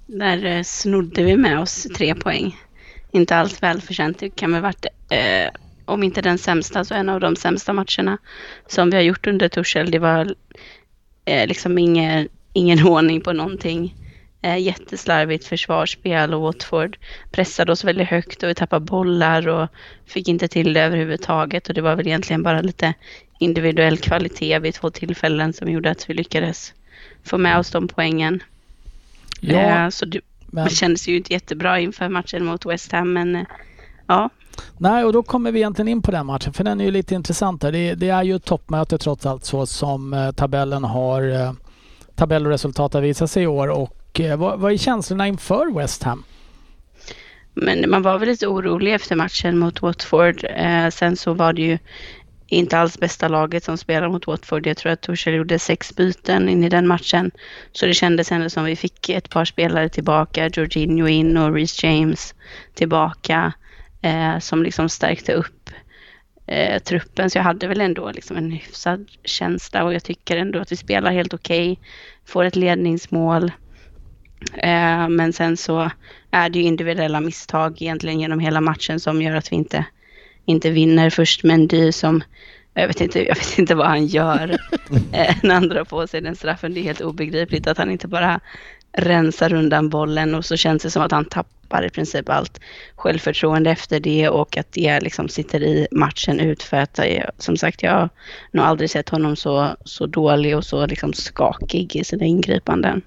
Där eh, snodde vi med oss tre poäng. Inte alls välförtjänt. Det kan väl varit, eh, om inte den sämsta, så en av de sämsta matcherna som vi har gjort under Torshäll. Det var eh, liksom ingen, ingen ordning på någonting. Eh, jätteslarvigt försvarsspel och Watford pressade oss väldigt högt och vi tappade bollar och fick inte till det överhuvudtaget. Och det var väl egentligen bara lite individuell kvalitet vid två tillfällen som gjorde att vi lyckades få med oss de poängen. Ja, Eh, så det, men det kändes ju inte jättebra inför matchen mot West Ham, men eh, ja, Nej, och då kommer vi egentligen in på den matchen, för den är ju lite intressant. Det, det är ju ett toppmöte trots allt så som eh, tabellen har, eh, resultat har visat sig i år. Och eh, vad, vad är känslorna inför West Ham? men man var väl lite orolig efter matchen mot Watford. Eh, sen så var det ju inte alls bästa laget som spelade mot Watford. Jag tror att Torshäll gjorde sex byten in i den matchen. Så det kändes ändå som vi fick ett par spelare tillbaka. Jorginho in och Reece James tillbaka. Eh, som liksom stärkte upp eh, truppen. Så jag hade väl ändå liksom en hyfsad känsla och jag tycker ändå att vi spelar helt okej. Får ett ledningsmål. Eh, men sen så är det ju individuella misstag egentligen genom hela matchen som gör att vi inte, inte vinner. Först Mendy som, jag vet inte, jag vet inte vad han gör eh, när han drar på sig den straffen. Det är helt obegripligt att han inte bara rensar undan bollen och så känns det som att han tappar i princip allt självförtroende efter det och att det liksom sitter i matchen ut för att eh, som sagt jag har nog aldrig sett honom så, så dålig och så liksom skakig i sina ingripanden.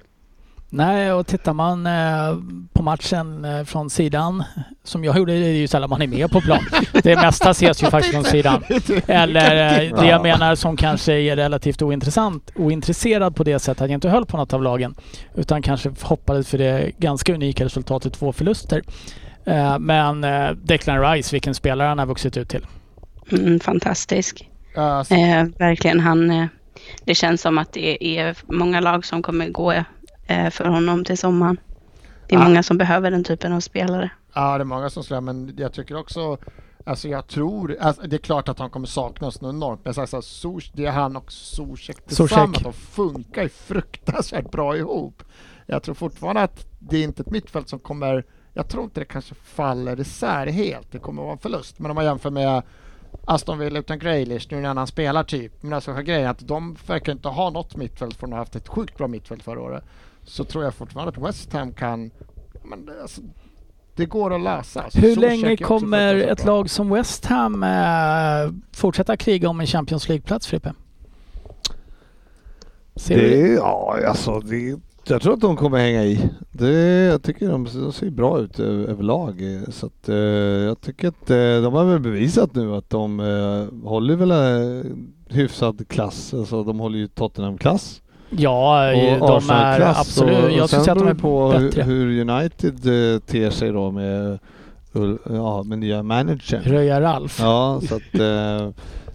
Nej, och tittar man eh, på matchen eh, från sidan, som jag gjorde, det är ju sällan man är med på plan. Det mesta ses ju faktiskt från sidan. Eller eh, det jag menar som kanske är relativt ointressant, ointresserad på det sättet att jag inte höll på något av lagen. Utan kanske hoppades för det ganska unika resultatet två förluster. Men Declan Rice, vilken spelare han har vuxit ut till. Mm, fantastisk. Ja, så- Eh, verkligen, han, det känns som att det är många lag som kommer gå för honom till sommaren. Det är Ja. många som behöver den typen av spelare. Ja, det är många som slår, men jag tycker också Alltså jag tror, alltså det är klart att han kommer saknas något enormt, men alltså, Zuz- det är han och Zuzek tillsammans, Zuzek. de funkar ju fruktansvärt bra ihop. Jag tror fortfarande att det är inte ett mittfält som kommer, jag tror inte det kanske faller isär helt, det kommer vara en förlust. Men om man jämför med Aston Villa utan Grealish, nu när han spelar typ, men alltså grejen är att de verkar inte ha något mittfält från att ha haft ett sjukt bra mittfält förra året. Så tror jag fortfarande att West Ham kan, men det- alltså, det går att lösa. Alltså, Hur Zuzek länge kommer ett lag som West Ham eh, fortsätta kriga om en Champions League-plats, Frippe? Ser Det, du? ja, alltså det, jag tror att de kommer hänga i. Det, jag tycker de, de ser bra ut överlag. eh, Så att, eh, jag tycker att eh, de har väl bevisat nu att de eh, håller väl hyfsad klass. Alltså de håller ju Tottenham-klass. Ja, eh, de är Arsenal-klass absolut... och- och jag skulle säga att de är på bättre. hur, United eh, ter sig då med, ja, med nya managern. Röja Ralf. Ja, så att, eh,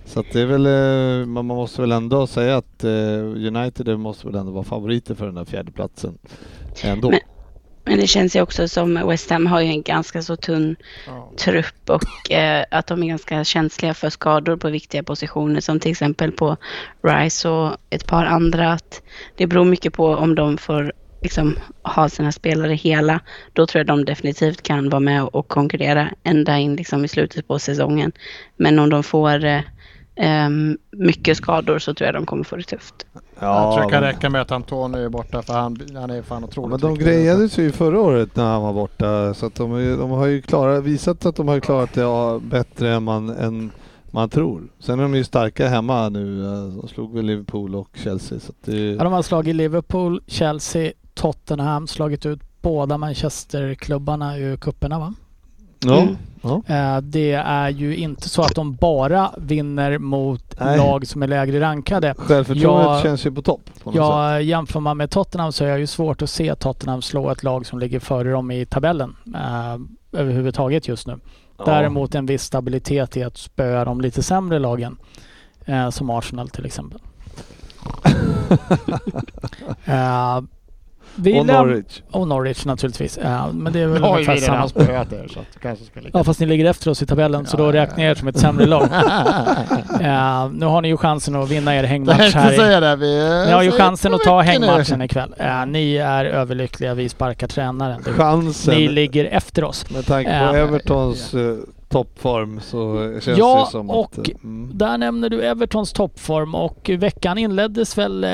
så att det är väl, eh, man måste väl ändå säga att United måste väl ändå vara favoriter för den där fjärdeplatsen ändå. Men- Men det känns ju också som West Ham har ju en ganska så tunn Ja. trupp och eh, att de är ganska känsliga för skador på viktiga positioner som till exempel på Rice och ett par andra. Att det beror mycket på om de får liksom, ha sina spelare hela. Då tror jag de definitivt kan vara med och konkurrera ända in liksom, i slutet på säsongen. Men om de får eh, em, mycket skador så tror jag de kommer få det tufft. Jag tror det kan men- räcka med att Antonio är borta för han, han är fan otroligt men de grejade sig ju förra året när han var borta så att de, de har ju klarat, visat att de har klarat det ja, bättre än man, än man tror. Sen är de ju starka hemma nu. eh, De slog väl Liverpool och Chelsea. Så att det, Ja, de har slagit Liverpool, Chelsea, Tottenham, slagit ut båda Manchesterklubbarna ur kupperna va? Ja, Mm. ja. Eh, Det är ju inte så att de bara vinner mot Nej. lag som är lägre rankade. Självförtroendet känns ju på topp. På. Ja, jämför man med Tottenham så är det ju svårt att se Tottenham slå ett lag som ligger före dem i tabellen eh, överhuvudtaget just nu. Ja. Däremot en viss stabilitet i att spöa de lite sämre lagen. Eh, som Arsenal till exempel. eh, vi Och Norwich. Och Norwich naturligtvis. Eh, men det är väl ungefär vi samma. spöat er så att kanske ska ligga. Ja fast ni ligger efter oss i tabellen så Ja, då ja, räknar jag er som ett sämre lag. Eh, nu har ni ju chansen att vinna er hängmatch här. i- säga det. Vi, Ni har ju så chansen att ta veckan nu. hängmatchen ikväll. Eh, ni är överlyckliga, vi sparkar tränaren. Chansen. Ni ligger efter oss. Med tanke på Ja. Evertons toppform så känns Ja, det som och att... eh, mm. Där nämner du Evertons toppform och veckan inleddes väl eh,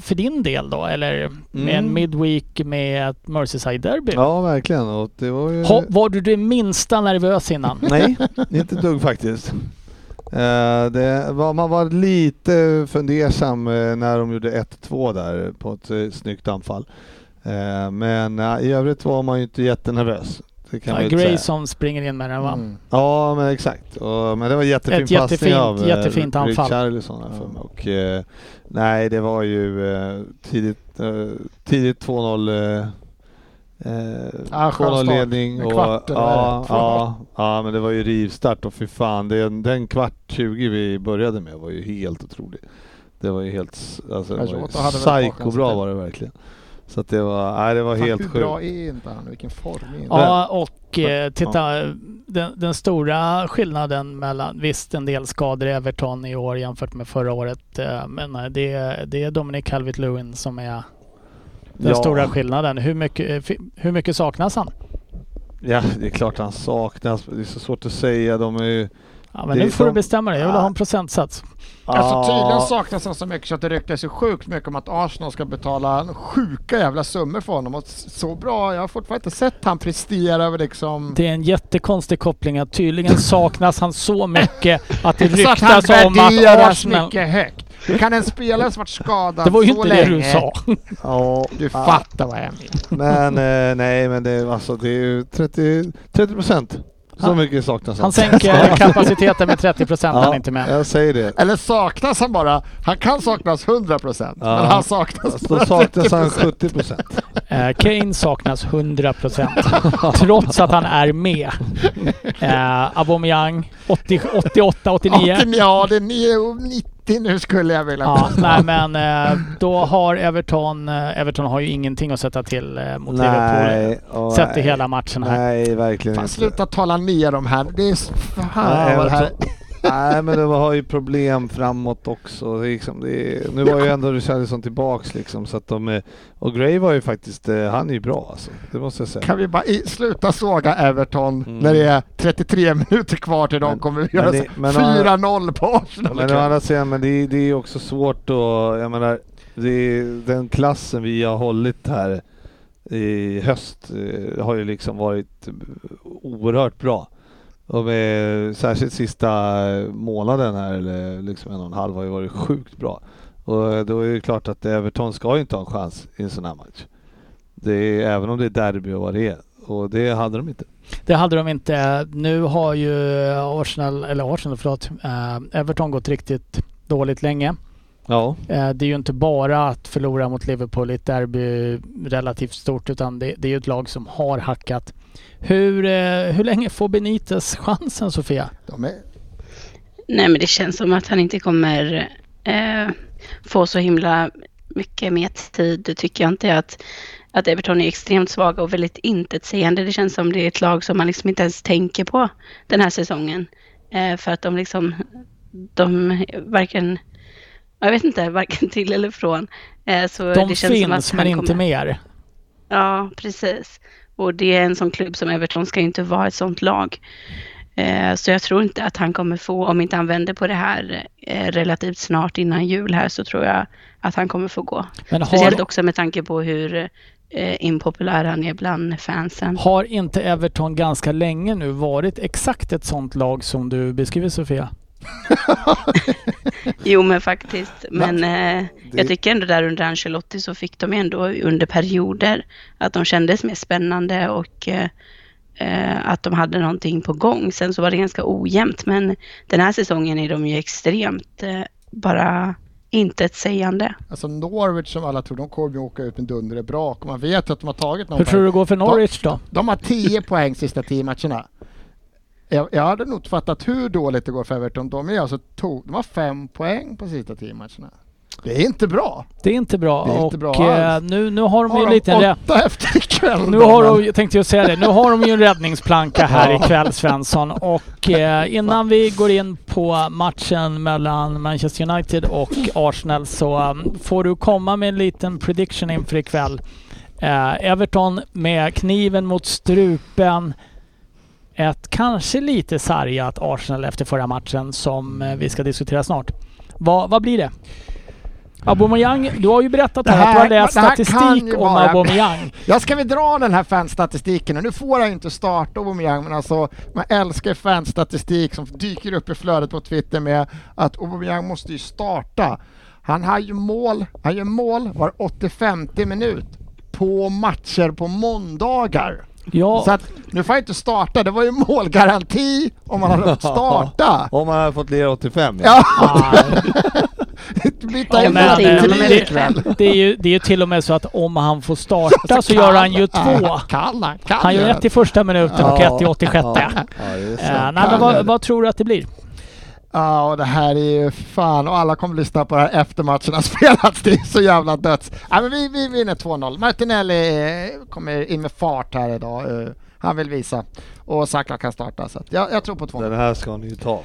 för din del då, eller med en Mm. midweek med ett Merseyside-derby. Ja, verkligen. Och det var ju... Ha, var du det minsta nervös innan? Nej, inte dugg faktiskt. Eh, det var, man var lite fundersam när de gjorde 1-2 där på ett snyggt anfall. Men i övrigt var man ju inte jättenervös. Det kan Ja, man säga. Grayson springer in med den va? Mm. Ja men exakt. Och, men det var jättefin Ett passning jättefint- av eh, jättefint anfall. Richarlison här för mig. Och, eh, nej det var ju eh, tidigt, eh, tidigt 2-0 eh, eh, 2-0 start. ledning. Och, kvart, eller ja, ja, ja men det var ju rivstart och fy fan. Den, den kvart 20 vi började med var ju helt otrolig. Det var ju helt, alltså, var ju psykobra till. var det verkligen. Så att det var, nej det var Fan, helt hur sjukt. bra är inte han? Vilken form är inte Ja, och eh, titta, den, den stora skillnaden mellan, visst en del skador i Everton i år jämfört med förra året, eh, men eh, det, är- det är Dominic Calvert-Lewin som är den Ja. stora skillnaden. Hur mycket, eh, hur mycket saknas han? Ja, det är klart han saknas. Det är så svårt att säga. De är ju... Ja, men Det nu får du de- bestämma dig. Jag vill ha en procentsats. Alltså tydligen Ja. saknas han så mycket så att det ryktas ju sjukt mycket om att Arsenal ska betala sjuka jävla summor för honom. Och så bra, jag har fortfarande inte sett han prestera över liksom... Det är en jättekonstig koppling att tydligen saknas han så mycket att det så att ryktas om att Arsenal... mycket högt. Hur kan en spelare som varit skadad Det var ju så inte länge... det du sa. Ja, Du ja. fattar vad jag menar. Men eh, nej, men det, är- alltså, det är ju 30 30 procent. Så Han- mycket saknas Han sänker kapaciteten med 30 procent när han Ja, inte är med. jag säger det. Eller saknas han bara? Han kan saknas 100% men han saknas Alltså, bara Då saknas han 30%. 70 procent. Eh, Kane saknas 100 procent. Trots att han är med. Eh, Aubameyang 80, 88, 89. 80, ja, det är 9 90 nu skulle jag vilja Ja, nej men eh, då har Everton, eh, Everton har ju ingenting att sätta till eh, mot Liverpool. Nej, åh, Sett i hela matchen här. Nej, verkligen Fan, inte. sluta tala ner dem här. Det är så... Fan Nej, vad det här... Nej men de har ju problem framåt också. Det liksom, det är, nu var ju ändå Richarlison tillbaks liksom så att de är, Och Gray var ju faktiskt, eh, han är ju bra alltså. Det måste jag säga. Kan vi bara i, sluta såga Everton Mm. när det är 33 minuter kvar till de Men- kommer men göra det- så- men- 4-0 på Arsenal. Men å andra sidan, men det, det är också svårt att, jag menar, det är, den klassen vi har hållit här i höst eh, har ju liksom varit oerhört bra. De är, särskilt sista månaden här, eller liksom en och en halv, har ju varit sjukt bra. Och då är det klart att Everton ska ju inte ha en chans i en sån här match. Det är, även om det är derby och vad det är. Och det hade de inte. Det hade de inte. Nu har ju Arsenal, eller Arsenal förlåt, eh, Everton gått riktigt dåligt länge. Ja. Eh, det är ju inte bara att förlora mot Liverpool i ett derby relativt stort utan det, det är ju ett lag som har hackat. Hur, eh, hur länge får Benitez chansen Sofia? De är, Nej, men det känns som att han inte kommer eh, få så himla mycket mer tid. Det tycker jag inte att, att Everton är extremt svaga och väldigt intetsägande. Det känns som det är ett lag som man liksom inte ens tänker på den här säsongen. Eh, för att de liksom, de varken, jag vet inte, varken till eller från. Eh, så De det känns som att finns men inte kommer- mer. Ja, precis. Och det är en sån klubb som Everton ska inte vara ett sånt lag. Eh, Så jag tror inte att han kommer få, om inte han vänder på det här eh, relativt snart innan jul här, så tror jag att han kommer få gå. Men Speciellt har, också med tanke på hur impopulär han är bland fansen. har inte Everton ganska länge nu varit exakt ett sånt lag som du beskriver Sofia? Jo, men faktiskt. Men eh, jag tycker ändå där under Ancelotti så fick de ändå under perioder att de kändes mer spännande och eh, eh, att de hade någonting på gång. Sen så var det ganska ojämnt, men den här säsongen är de ju extremt eh, bara intetsägande. alltså Norwich som alla tror, de kommer ju åka ut med dunder och brak och man vet att de har tagit någon Hur tror du det går för Norwich då? De har 10 poäng sista 10 matcherna. Jag, jag hade nog inte fattat hur dåligt det går för Everton. De, är alltså to, de har 5 poäng på sista 10 matcherna. Det är inte bra. Det är inte bra. Det är inte och bra eh, alls. nu, nu har de ju Har en de liten... åtta efter ikväll Nu har de, jag tänkte ju säga det, nu har de ju en räddningsplanka här ikväll Svensson och eh, innan vi går in på matchen mellan Manchester United och Arsenal så um, får du komma med en liten prediction inför ikväll. Eh, Everton med kniven mot strupen. Ett kanske lite sargat Arsenal efter förra matchen som eh, vi ska diskutera snart. Vad, vad blir det? Aubameyang, du har ju berättat Det här, att du har läst statistik om vara- Aubameyang. Ja, ska vi dra den här fanstatistiken? Nu får ju inte starta Aubameyang, men alltså man älskar ju fanstatistik som dyker upp i flödet på Twitter med att Aubameyang måste ju starta. Han har ju mål, han gör mål var 85 minut på matcher på måndagar. Ja, Så att nu får jag inte starta. Det var ju målgaranti om man hade fått starta. Om man hade fått lira 85 ja. Ja, Ja, men, eh, tre ikväll. det, är ju, det är ju till och med så att om han får starta så gör han ju två. Kan han? Kan Han gör ett i första minuten och ett i 86. Ja, det Eh, nej, men vad, vad tror du att det blir? Ja, och det här är ju fan, och alla kommer lyssna på det här efter matchen har spelats. Det är så jävla döds. Ja, men vi, vi vinner 2-0. Martinelli eh, kommer in med fart här idag. Eh, Han vill visa. Och Saka kan starta. Så att jag, jag tror på 2-0. Den här ska ni ju ta.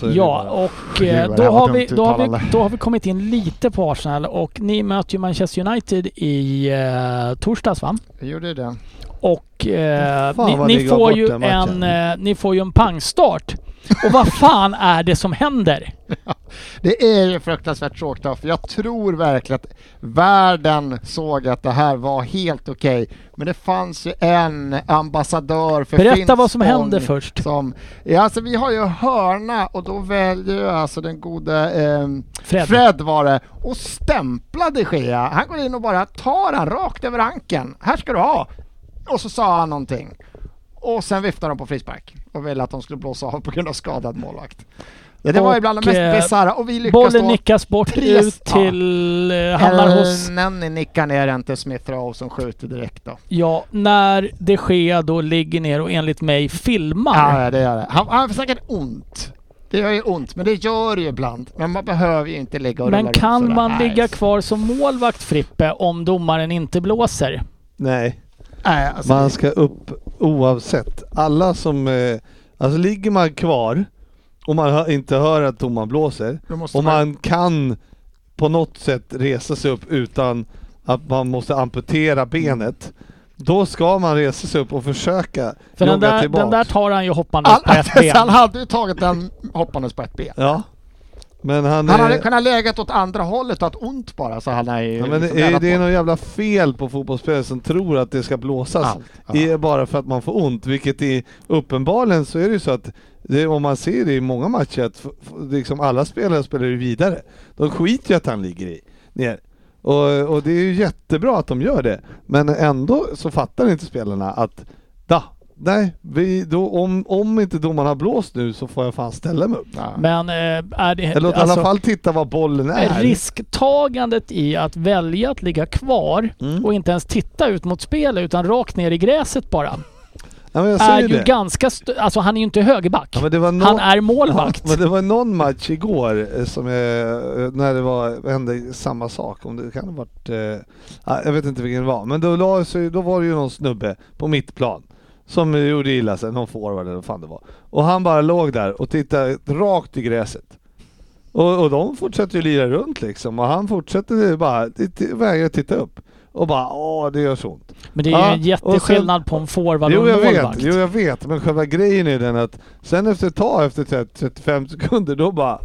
Ja, bara. och eh, då har, vi, då, har vi, då har vi kommit in lite på Arsenal och ni möter ju Manchester United i eh, torsdags va? Jag gjorde det. Och eh, ni, ni, får ju en, eh, ni får ju en pangstart. Och vad fan är det som händer? Det är ju fruktansvärt tråkigt för jag tror verkligen att världen såg att det här var helt okej. Men det fanns ju en ambassadör för Berätta vad som Finspång hände först. Som, ja, alltså vi har ju hörna och då väljer ju alltså den gode ehm, Fred. Fred var det och stämplade Gea. Han går in och bara tar han rakt över ankeln. Här ska du ha. Och så sa han någonting. Och sen viftade de på frispark och ville att de skulle blåsa av på grund av skadad målvakt. Ja, det var Och, ju bland det mest eh, bisarra och vi lyckas Bollen då... nickas bort tre- ut ja. till... Eh, hamnar hos... Nenny nickar ner den till Smith Rowe som skjuter direkt då. Ja, när de Gea då ligger ner och enligt mig filmar. Ja, ja, det gör det. Han, han får säkert ont. Det gör ju ont, men det gör det ju ibland. Men man behöver ju inte ligga och Men kan sådär. man Nej. ligga kvar som målvakt Frippe om domaren inte blåser? Nej, Nej, alltså, man ska upp oavsett. Alla som... Eh, alltså ligger man kvar och man hör, inte hör att domaren blåser och man kan på något sätt resa sig upp utan att man måste amputera benet. Då ska man resa sig upp och försöka För den jogga där, tillbaks. den där tar han ju hoppandes på ett ben. han hade ju tagit den hoppandes på ett ben. Ja. Men han... Han hade eh, kunnat legat åt andra hållet och haft ont bara så han är. Ja, men liksom det, är, det är något jävla fel på fotbollsspelare som tror att det ska blåsas Allt, ja. bara för att man får ont, vilket är uppenbarligen så är det ju så att det, om man ser det i många matcher att liksom alla spelare spelar ju vidare. De skiter ju att han ligger i, ner. Och, och det är ju jättebra att de gör det, men ändå så fattar inte spelarna att da, nej, vi, då, om, om inte domaren har blåst nu så får jag fan ställa mig upp. Men eh, är det... Eller åt i alltså, alla fall titta var bollen är. Risktagandet i att välja att ligga kvar Mm. och inte ens titta ut mot spelet utan rakt ner i gräset bara. Ja, men jag Är ju det. ganska... Alltså han är ju inte högerback. Ja, nå- Han är målvakt. Ja, men det var någon match igår eh, som jag, eh, när det var, hände samma sak. Om det kan ha varit, eh, ja, jag vet inte vilken det var. Men då, la då var det ju någon snubbe på mittplan som gjorde illa sig, någon forward eller vad fan det var. Och han bara låg där och tittade rakt i gräset. Och, och de fortsätter ju lira runt liksom och han fortsätter bara, vägrar titta upp. Och bara åh det gör så ont. Men det är ju Ja, en jätteskillnad på en forward och en jag målvakt. vet, jo jag vet, men själva grejen är den att sen efter ett tag, efter 30, 35 sekunder, då bara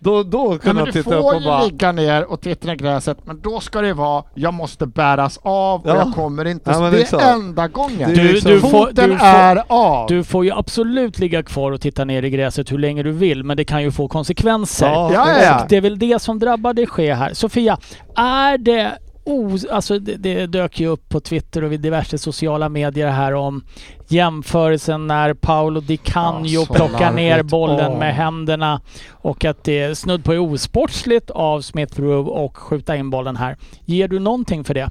då, då Ja, kan men han du titta upp får och ju bara ligga ner och titta i gräset, men då ska det vara jag måste bäras av och Ja. jag kommer inte... Ja, det är enda gången. Du, liksom- du, får, Foten du, får, är av. du får ju absolut ligga kvar och titta ner i gräset hur länge du vill, men det kan ju få konsekvenser. Ja, Ja, ja, ja. Och det är väl det som drabbar det ske här. Sofia, är det os- alltså det, det dök ju upp på Twitter och vid diverse sociala medier här om jämförelsen när Paolo Di Canio Ja, plockar ner bollen Åh. med händerna och att det är snudd på osportsligt av Smith Rowe och skjuta in bollen här. Ger du någonting för det?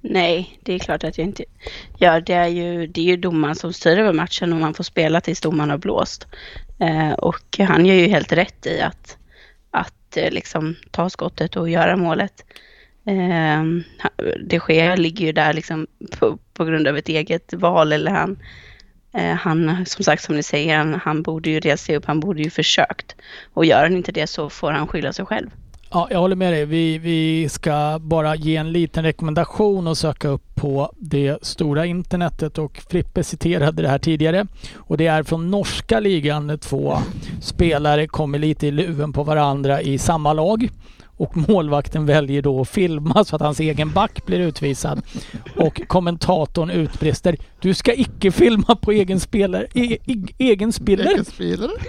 Nej, det är klart att jag inte gör. Det är ju, det är ju domaren som styr över matchen och man får spela tills domaren har blåst. Eh, och han gör ju helt rätt i att, att eh, liksom ta skottet och göra målet. Eh, det sker, ligger ju där liksom på, på grund av ett eget val eller han, eh, han, som sagt som ni säger, han, han borde ju resa sig upp, han borde ju försökt. Och gör han inte det så får han skylla sig själv. Ja, jag håller med dig. Vi, vi ska bara ge en liten rekommendation och söka upp på det stora internetet och Frippe citerade det här tidigare. Och det är från norska ligan. Två spelare kommer lite i luven på varandra i samma lag. Och målvakten väljer då att filma så att hans egen back blir utvisad. Och kommentatorn utbrister Du ska icke filma på egen spelare. E, e, egen spelare. Vilken spelare?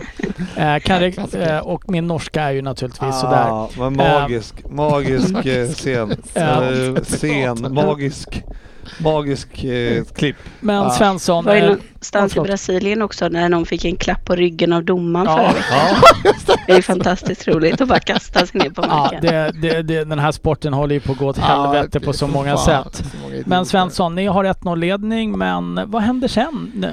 Eh, kan det, Klassiker. eh, och min norska är ju naturligtvis sådär. Ja, men magisk, magisk eh, scen. Eh, scen, magisk. Magisk eh, klipp. Men Ja. Svensson, Det var ju eh, någonstans ja, i. Brasilien också när någon fick en klapp på ryggen av domaren Ja. förra. Ja, Det är fantastiskt roligt att bara kasta sig ner på ja, marken. det, det, det, den här sporten håller ju på att gå åt helvete på så många Fan, sätt. så många. Men Svensson, ni har 1-0-ledning, men vad händer sen?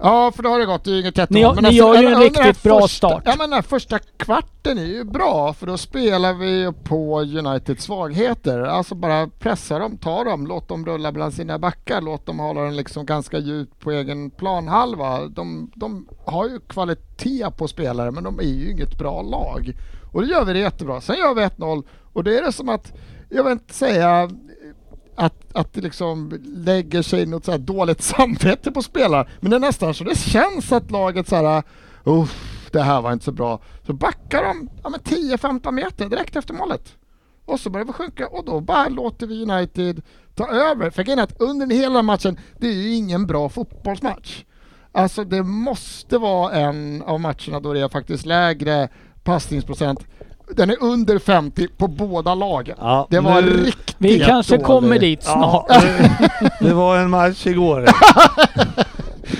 Ja, för då har det gått. Det är ju inget Ni- jättemål. ni Men gör ju en här riktigt bra första, start. Ja, men den här första kvarten är ju bra för då spelar vi på Uniteds svagheter. Alltså bara pressa dem, ta dem, låt dem rulla bland sina backar, låt dem hålla den liksom ganska djupt på egen planhalva. De, de har ju kvalitet på spelare men de är ju inget bra lag. Och det gör vi det jättebra. Sen gör vi 1-0 och det är det som att, jag vill inte säga att, att det liksom lägger sig något så här dåligt samvete på spelare. Men det är nästan så det känns att laget så här, uff, det här var inte så bra. Så backar de ja, 10-15 meter direkt efter målet. Och så börjar vi sjunka och då bara låter vi United ta över. För grejen är att under hela matchen, det är ju ingen bra fotbollsmatch. Alltså det måste vara en av matcherna då det är faktiskt lägre passningsprocent. Den är under 50 på båda lagen. Ja, Det var nu- riktigt Vi kanske dålig. kommer dit snart. Ja, det var en match igår.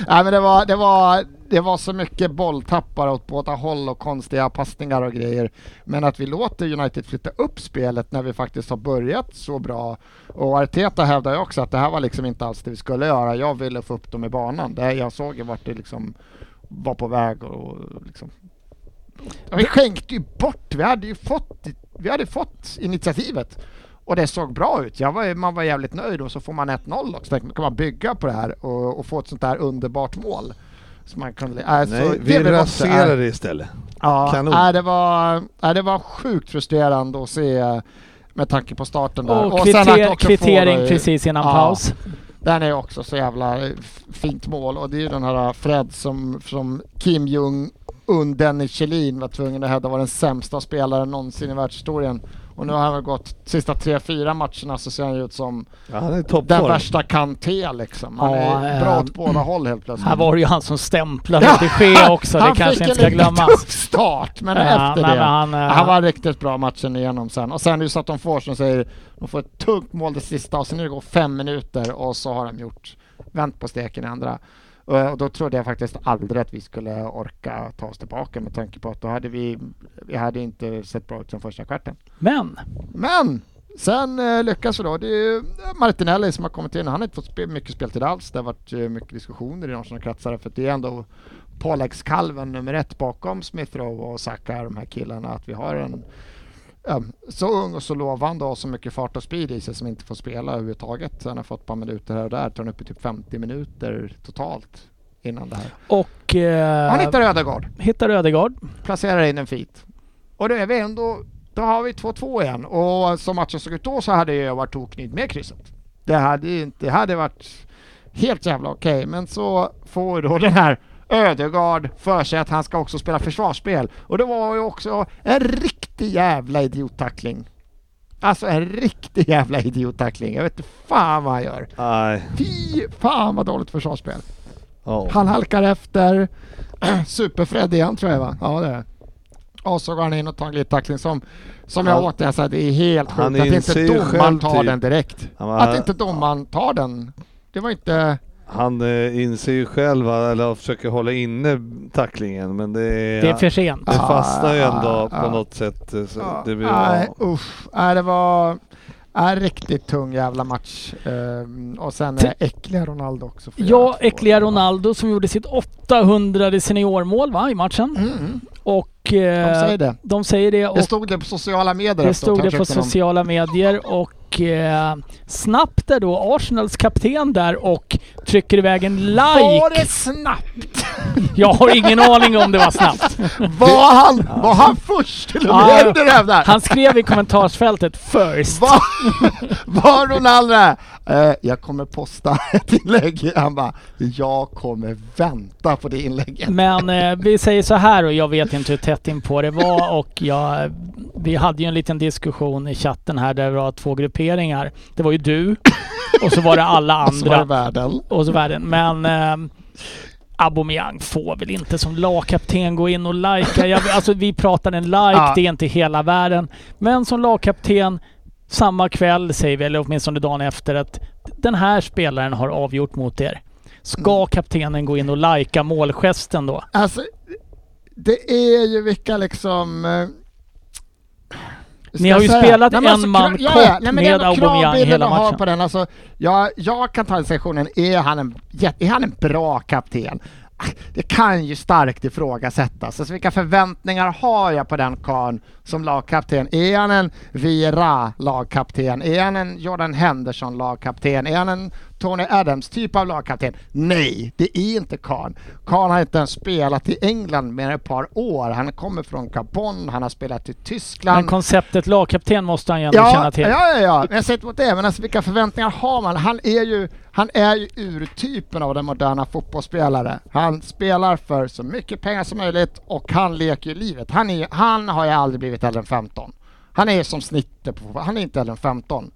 Nej men det var, det var, det var så mycket bolltappar åt båda håll och konstiga passningar och grejer. Men att vi låter United flytta upp spelet när vi faktiskt har börjat så bra. Och Arteta hävdar ju också att det här var liksom inte alls det vi skulle göra. Jag ville få upp dem i banan. Det, jag såg ju vart det liksom var på väg och liksom vi skänkte ju bort, vi hade ju fått, vi hade fått initiativet och det såg bra ut. Jag var, man var jävligt nöjd och så får man 1-0 också. Då kan man bygga på det här och, och få ett sånt där underbart mål. Så man kunde, äh, så Nej, det vi raserar det istället. Ja, Kanon. nej, det, var, nej, det var sjukt frustrerande att se med tanke på starten där. Och sen att kvitter, kvittering det- precis innan Ja. paus. Den är också så jävla fint mål och det är ju den här Fred som, som Kim Jong Un Dennis Kjellin var tvungen att hävda var den sämsta spelaren någonsin i världshistorien. Och nu har han väl gått sista tre, fyra matcherna så ser han ju ut som Ja, han den värsta Kanté liksom. Han Ja, är bra eh, åt båda håll helt plötsligt. Här var det ju han som stämplade de Gea också, det han kanske fick inte ska en lite glömmas. tuff start men Ja, efter men det. han, eh, han var riktigt bra matchen igenom sen. Och sen är det så att de får som säger, de får ett tungt mål det sista och sen det går fem minuter och så har de gjort, vänt på steken i andra. Och och då trodde jag faktiskt aldrig att vi skulle orka ta oss tillbaka med tanke på att då hade vi, vi hade inte sett bra ut som första kvarten. Men, Men sen eh, lyckas vi då. Det är Martinelli som har kommit in. Han har inte fått spe- mycket speltid alls. Det har varit eh, mycket diskussioner i de sådana kretsar för det är ändå påläggskalven nummer ett bakom Smith Rowe och Saka, de här killarna. Att vi har en så ung och så lovande och så mycket fart och speed i sig som inte får spela överhuvudtaget. Han har fått ett par minuter här och där. Tar upp i typ 50 minuter totalt innan det här. och... Eh, Han hittar Ödegaard hittar Ödegaard. placerar in en fit. Och då är vi ändå, då har vi 2-2 igen. Och som matchen såg ut då så hade jag varit toknöjd med krysset. Det hade ju inte, det hade varit helt jävla okej. Men så får då den här Ödegaard för sig att han ska också spela försvarsspel. Och det var ju också en riktig jävla idiottackling. Alltså en riktig jävla idiottackling. Jag vet inte fan vad han gör. Nej. Fy fan vad dåligt försvarsspel. Ja. Han halkar efter. Super-Fred igen tror jag va? Ja det är det. Och så går han in och tar en glidtackling som, som jag Han- återigen säger, det är helt sjukt att inte domaren tar typ- den direkt. Var, Att inte domaren tar den. Det var inte... han eh, inser ju själv, eller försöker hålla inne tacklingen, men det är... Det är för sent. det fastnar ju ändå Ah, på ah. något sätt. eh, Så Ja, det blir, nej, ja. usch. Nej, det var en riktigt tung jävla match. Ehm, och sen är äckliga Ronaldo också. Ja, äckliga Ronaldo som gjorde sitt 800 seniormål va, i matchen. Mm, Och... de Eh, säger det. de säger det. Det Och stod det på sociala medier det stod det på de- sociala medier och eh, snabbt är då Arsenals kapten där och trycker iväg en Var like. det snabbt? Jag har ingen aning om det var snabbt. Var han, var han först till och med ja. det där? Han skrev i kommentarsfältet first. Var, var Ronaldo? Eh, jag kommer posta ett inlägg. Han bara, jag kommer vänta på det inlägget. Men eh, vi säger så här och jag vet inte hur tätt in på det var och jag, vi hade ju en liten diskussion i chatten här där det var två grupperingar. Det var ju du och så var det alla Och så var det andra. världen. Och så världen. Men eh, Aubameyang får väl inte som lagkapten gå in och lajka. Jag, alltså vi pratar en like, Ja. det är inte hela världen. Men som lagkapten samma kväll säger vi, eller åtminstone dagen efter, att den här spelaren har avgjort mot er. Ska kaptenen gå in och lajka målgesten då? Alltså, det är ju vilka liksom... Ni har ju spelat Nej, men alltså, en man ja, ja, nej, men med Aubameyang hela matchen. På den. Alltså, jag, jag kan ta diskussionen, är han en, är han en bra kapten? Ah, Det kan ju starkt ifrågasättas. Alltså, vilka förväntningar har jag på den karln som lagkapten? Är han en Vira lagkapten? Är han en Jordan Henderson lagkapten? Är han en Tony Adams typ av lagkapten? Nej, det är inte karln. Karln har inte ens spelat i England mer än ett par år. Han kommer från Gabon, han har spelat i Tyskland. Men konceptet lagkapten måste han ju ändå känna till. Ja, ja, ja. Men jag säger inte mot det, men alltså, vilka förväntningar har man? Han är ju, han är ju urtypen av den moderna fotbollsspelare. Han spelar för så mycket pengar som möjligt och han leker ju livet. Han, är, han har ju aldrig blivit äldre än 15. Han är som snittet på. Han är inte äldre än 15.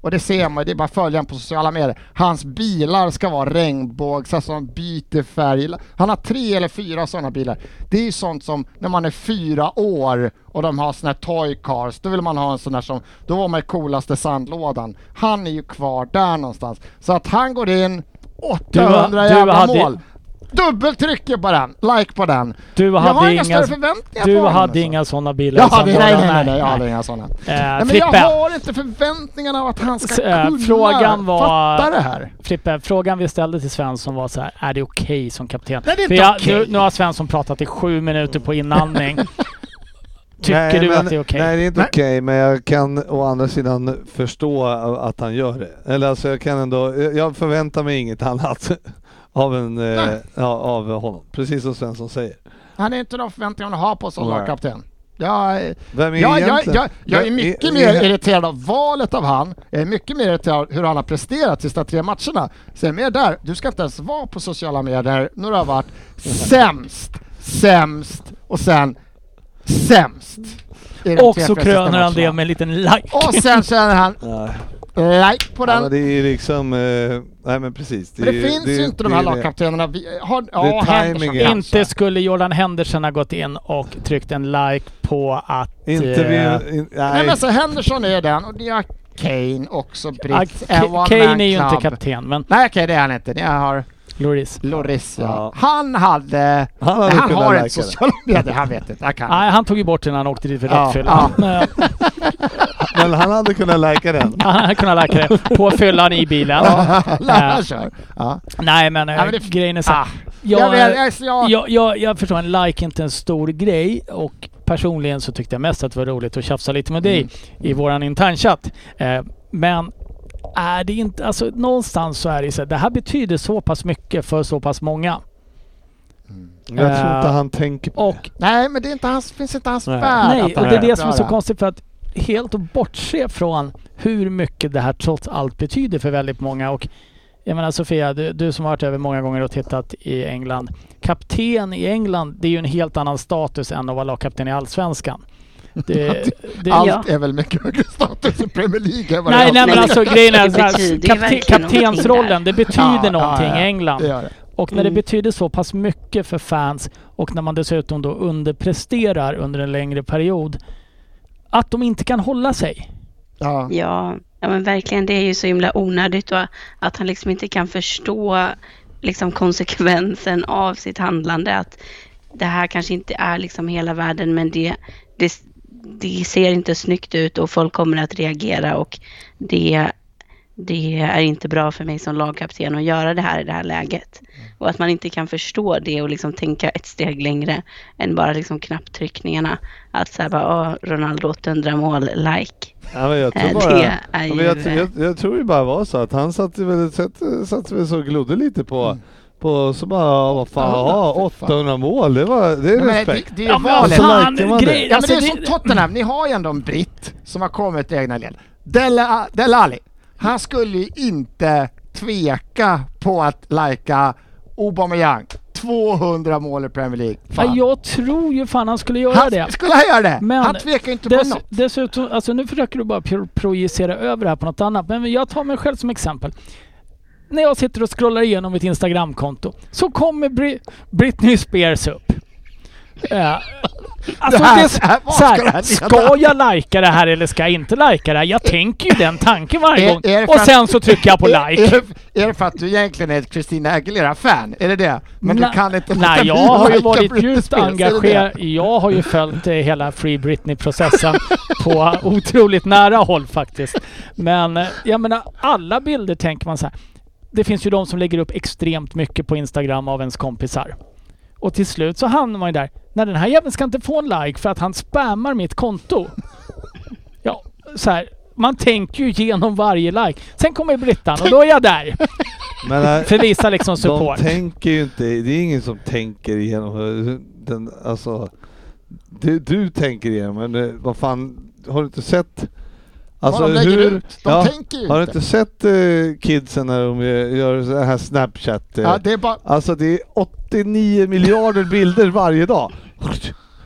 Och det ser man, det är bara följa på sociala medier. Hans bilar ska vara regnbågs, alltså de byter färg. Han har tre eller fyra sådana bilar. Det är ju sånt som när man är fyra år och de har såna här toy cars, då vill man ha en sån där som, då var man i coolaste sandlådan. Han är ju kvar där någonstans. Så att han går in, 800 Du- du jävla hade- mål. Dubbeltrycker på den, like på den. Du jag har hade inga inga, större förväntningar du på honom, hade alltså. inga sådana bilar Jag som hade, nej, nej, nej, nej, jag hade inga sådana. Eh, Nej, men jag har inte förväntningarna av att han ska S- eh, kunna frågan var- fatta det här. Frippe, frågan vi ställde till Svensson var så här, är det okej som kapten? Nej, det är För inte jag, okej. nu, nu har Svensson pratat i sju minuter på inandning. Tycker Nej, du men- att det är okej? Nej, det är inte okej, men jag kan å andra sidan förstå att han gör det. Eller alltså jag kan ändå, jag förväntar mig inget annat av, en, eh, ja, av honom. Precis som Svensson säger. Han är inte de förväntningar man har på som lagkapten. Jag, Vem är jag, jag, jag, jag är mycket är- mer är- irriterad av valet av han. Jag är mycket mer irriterad av hur han har presterat sista tre matcherna. Så jag är mer där. Du ska inte ens vara på sociala medier när du har varit sämst, sämst och sen sämst. Och så kröner han det med en liten like. Och sen känner han Nej. Like på Ja, den. men det är liksom, eh, nej men precis. Men det är- finns ju inte de det här är det. lagkaptenerna. Vi har, är ja, Henderson kanske. Inte skulle Jordan Henderson ha gått in och tryckt en like på att... Inte eh, vi, in, Nej nej. men så Henderson är den och ni har Kane också, Britt. K- Kane är ju inte kapten, men Nej okej det är han inte. Ni har Loris. Loris ja. Ja. Han hade... Han hade han kunnat har det. sociala medier, han vet inte. Han kan. Nej, han tog ju bort den när han åkte dit för Ja, rattfylla. ja. Men han hade kunnat lajka den. Han hade kunnat läka det på fyllan i bilen. Ja. Nej men, eh, Ja, men det- grejen är så. Ah. Jag, Jag, vet, jag, jag, jag, jag, jag förstår, en like är inte en stor grej och personligen så tyckte jag mest att det var roligt att tjafsa lite med dig Mm. i våran internchatt. Eh, men är det inte, alltså någonstans så är det så här, det här betyder så pass mycket för så pass många. Jag tror inte Eh, han tänker på Och Nej men det är inte hans, finns inte hans värld nej, och det är det som är så konstigt för att helt att bortse från hur mycket det här trots allt betyder för väldigt många och jag menar Sofia, du, du som har varit över många gånger och tittat i England. Kapten i England, det är ju en helt annan status än att vara lagkapten i Allsvenskan. Det, det, Allt Ja. är väl mycket högre status i Premier League än vad det Nej, nej men alltså det grejen är så här, kaptensrollen, det betyder Ja, någonting ja, ja. i England. Det det. Och när det Mm. betyder så pass mycket för fans och när man dessutom då underpresterar under en längre period, att de inte kan hålla sig. Ja. Ja, ja men verkligen. Det är ju så himla onödigt och att han liksom inte kan förstå liksom konsekvensen av sitt handlande. Att det här kanske inte är liksom hela världen men det, det, det ser inte snyggt ut och folk kommer att reagera och det, det är inte bra för mig som lagkapten att göra det här i det här läget. Och att man inte kan förstå det och liksom tänka ett steg längre än bara liksom knapptryckningarna. Att här bara, Ronaldo 800 mål, like. Ja, men jag tror Eh, bara... det är ju... jag, jag, jag tror det bara var så att han satt väl, satt, satt väl så och glodde lite på, på så bara, ja, vad fan, ja, Ja, fy fan. 800 mål, det, var, det är Men det, respekt. det är Ja, ju men fan, det. grej, Ja men alltså, det är som Tottenham, ni har ju ändå en britt som har kommit till egna led. Dele, Dele Alli, han skulle ju inte tveka på att lajka Aubameyang. 200 mål i Premier League. Ja, jag tror ju fan han skulle göra han, det. Skulle han göra det? Men han tvekar ju inte på Dess, något. dessutom, alltså nu försöker du bara pro projicera över det här på något annat. Men jag tar mig själv som exempel. När jag sitter och scrollar igenom mitt Instagramkonto så kommer Bri Britney Spears upp. Eh, Alltså, Det här- det, här- så här ska jag lajka det här eller ska jag inte lajka det här? Jag tänker ju den tanken varje Är- gång. är Och att- sen så trycker jag på like. är, är det för att du egentligen är ett Christina Aguilera-fan? Är det det? Men Nej, du kan inte Nej, jag har ju varit djupt engagerad. Jag har ju följt eh, hela Free Britney-processen på otroligt nära håll faktiskt. Men eh, jag menar, alla bilder tänker man så här. Det finns ju de som lägger upp extremt mycket på Instagram av ens kompisar. Och till slut så hamnar man ju där. Nej, den här jäveln ska inte få en like för att han spammar mitt konto. Ja, så här. Man tänker ju igenom varje like. Sen kommer Brittan och då är jag där. Men äh, För att visa liksom de support. tänker ju inte, det är ingen som tänker igenom den, alltså du, du tänker igenom, men eh, vad fan, har du inte sett? Alltså de lägger hur, ut, de ja, tänker ju har du inte. sett eh, kidsen när de gör, så här snapchat? eh, Ja, det är bara... Alltså det är 89 miljarder bilder varje dag.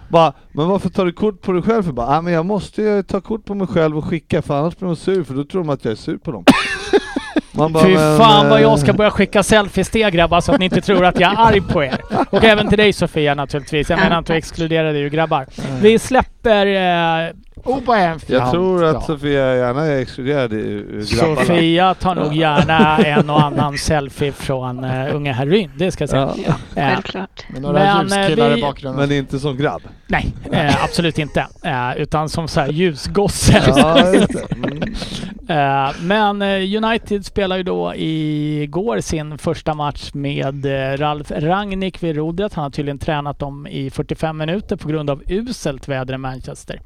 Bara, men varför tar du kort på dig själv? För bara, ah, men jag måste ju ta kort på mig själv och skicka för annars blir de sur för då tror de att jag är sur på dem. Man bara, Fy men, fan vad eh, jag ska börja skicka selfies till er grabbar så att ni inte tror att jag är arg på er. Och även till dig Sofia naturligtvis. Jag menar inte att exkludera dig ju grabbar. Vi släpper eh, En Jag tror att ja. Sofia gärna är exkluderad i grabbarna. Sofia tar nog gärna en och annan selfie från uh, unga herryn. Det ska jag säga. Ja, Ja, Eh, självklart. Med några Men, eh, ljuskillar vi- i bakgrunden. men inte som grabb. nej, eh, absolut inte. Eh, utan som så här ljusgosse. Ja. Mm. Eh, men eh, United spelar ju då igår sin första match med eh, Ralf Rangnick vid rodret. Han har tydligen tränat dem i 45 minuter på grund av uselt väder i Manchester.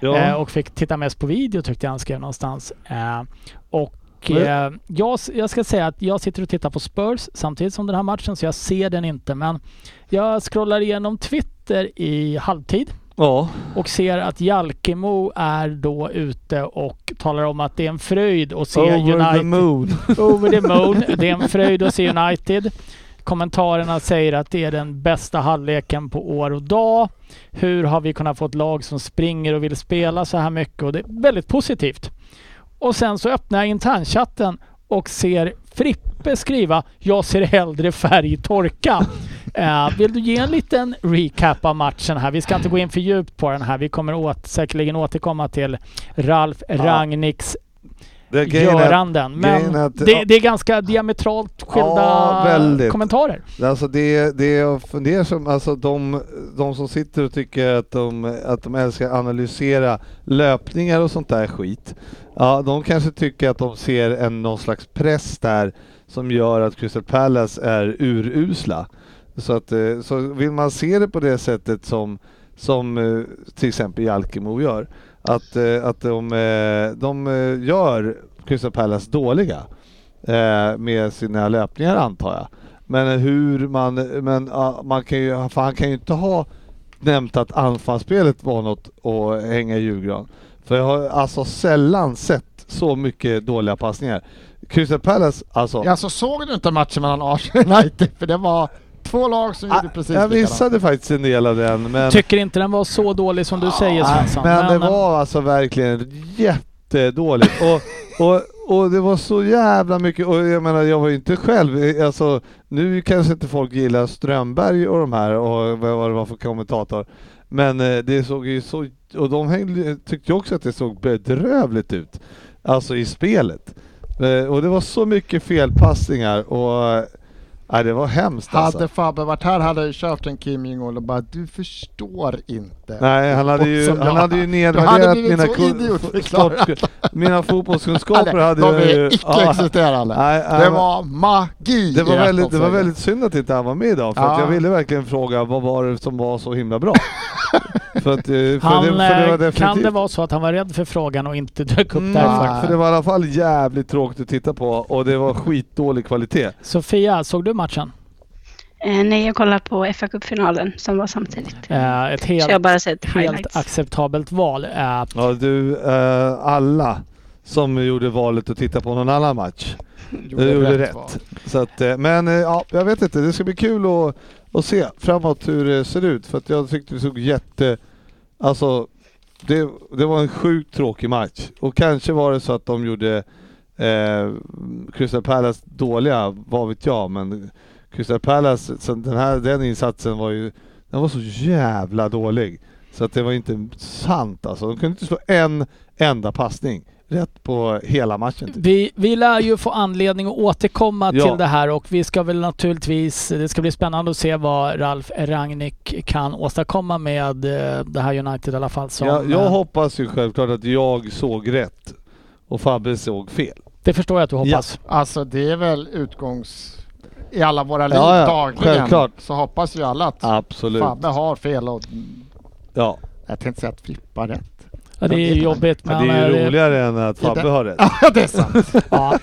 Ja. Eh, och fick titta mest på video tyckte jag han skrev någonstans. Eh, och eh, jag, jag ska säga att jag sitter och tittar på Spurs samtidigt som den här matchen så jag ser den inte. Men jag scrollar igenom Twitter i halvtid ja. och ser att Jalkemo är då ute och talar om att det är en fröjd att se Over United. the moon. Over the moon. Det är en fröjd att se United. Kommentarerna säger att det är den bästa halvleken på år och dag. Hur har vi kunnat få ett lag som springer och vill spela så här mycket? Och det är väldigt positivt. Och sen så öppnar jag internchatten och ser Frippe skriva “Jag ser hellre färg torka”. Eh, vill du ge en liten recap av matchen här? Vi ska inte gå in för djupt på den här. Vi kommer åt, säkerligen återkomma till Ralf Rangnicks Det göranden. Men att- det, det är ganska diametralt skilda Ja, kommentarer. Alltså det, det jag funderar som, alltså de, de som sitter och tycker att de, att de älskar att analysera löpningar och sånt där skit. Ja, de kanske tycker att de ser en någon slags press där som gör att Crystal Palace är urusla. Så att, eh, så vill man se det på det sättet som, som eh, till exempel Jalkemo gör, att, eh, att de, eh, de eh, gör Crystal Palace dåliga med sina löpningar antar jag. Men hur man, men man kan ju, för han kan ju inte ha nämnt att anfallsspelet var något att hänga i julgran. För jag har alltså sällan sett så mycket dåliga passningar. Crystal Palace, alltså. Ja, så såg du inte matchen mellan Arsenal och United? För det var två lag som gjorde Ah, precis jag likadant. missade faktiskt en del av den. Men, Tycker inte den var så dålig som du säger Ah, Svensson. men det eh, var alltså verkligen jättedåligt. och, och, och det var så jävla mycket, och jag menar jag var ju inte själv, alltså nu kanske inte folk gillar Strömberg och de här och vad vad det var för kommentator. Men eh, det såg ju så, och de hängde, tyckte ju också att det såg bedrövligt ut. Alltså i spelet. Eh, Och det var så mycket felpassningar och Nej det var hemskt alltså. Hade Fabbe varit här hade jag ju köpt en Kim Jong-Un och bara du förstår inte. Nej, han hade ju, han jag- hade ju nedvärderat mina, så kun- idiotförklarad. sport- mina fotbollskunskaper. hade de jag är ju, icke-existerande. Nej, det var magi det var, väldigt, det var väldigt synd att inte han var med idag, för att Ja. jag ville verkligen fråga vad var det som var så himla bra? För att, för Han, det, för det var eh, definitivt... kan det vara så att han var rädd för frågan och inte dök upp Mm, därför? för det var i alla fall jävligt tråkigt att titta på och det var skitdålig kvalitet. Sofia, såg du matchen? Eh, nej, jag kollar på fa Cup-finalen som var samtidigt. Eh, ett Så jag helt, bara sett helt highlights. acceptabelt val. Eh, Ja du, eh, alla som gjorde valet att titta på någon annan match Gjorde Du gjorde rätt rätt. Så att, men ja, jag vet inte, det ska bli kul att, att se framåt hur det ser ut för att jag tyckte det såg jätte... Alltså, det, det var en sjukt tråkig match och kanske var det så att de gjorde eh, Crystal Palace dåliga, vad vet jag, men Crystal Palace, så den här den insatsen var ju, den var så jävla dålig. Så att det var inte sant alltså. De kunde inte slå en enda passning rätt på hela matchen. Typ. Vi, vi lär ju få anledning att återkomma Ja. till det här och vi ska väl naturligtvis, det ska bli spännande att se vad Ralf Rangnick kan åstadkomma med eh, det här United i alla fall. Som, Jag, jag eh, hoppas ju självklart att jag såg rätt och Fabbe såg fel. det förstår jag att du hoppas. Alltså det är väl utgångs... I alla våra liv Ja, ja, dagligen självklart. så hoppas ju alla att Absolut. Fabbe har fel och Ja. jag tänkte säga att Filippa har rätt. Ja, det är jobbigt Men men... det är ju roligare än att Fabbe har rätt. Ja, det är sant. Ja,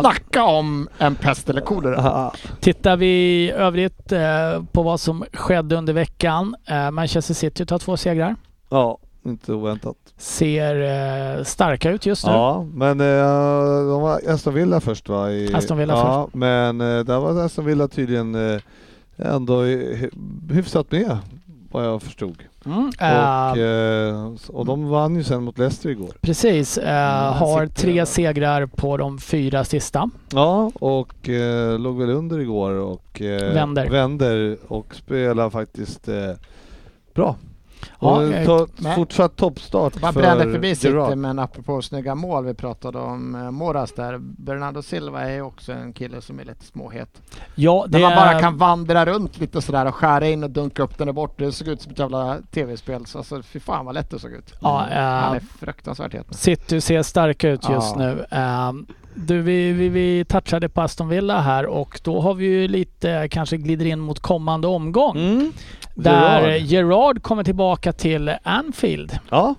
Snacka om en pest eller kolera. Tittar vi i övrigt eh, på vad som skedde under veckan. Eh, Manchester City tar två segrar. Ja, inte oväntat. Ser eh, starka ut just nu. Ja, men eh, de var Aston Villa först va? I, Aston Villa ja, Men eh, där var Aston Villa tydligen ändå hy- hyfsat med vad jag förstod. Mm, Och, eh, och de vann ju sen mot Leicester igår. Precis. Mm, har tre segrar på de fyra sista. Ja, och eh, låg väl under igår och Vänder. vänder och spelar faktiskt bra. Ja, och eh, to- men- fortsatt toppstart Man för brände förbi. City men apropå snygga mål vi pratade om eh, Moras där. Bernardo Silva är ju också en kille som är lite småhet. Ja, det När man bara kan vandra runt lite sådär och skära in och dunka upp den där borta. Det såg ut som ett jävla tv-spel. Så alltså, fy fan vad lätt det såg ut. Ja, eh, Han är fruktansvärt het. City ser starka ut just Ja. nu. Ehm, du, vi, vi, vi touchade på Aston Villa här och då har vi ju lite, kanske glider in mot kommande omgång. Mm. Där. Gerard kommer tillbaka till Anfield. Ja,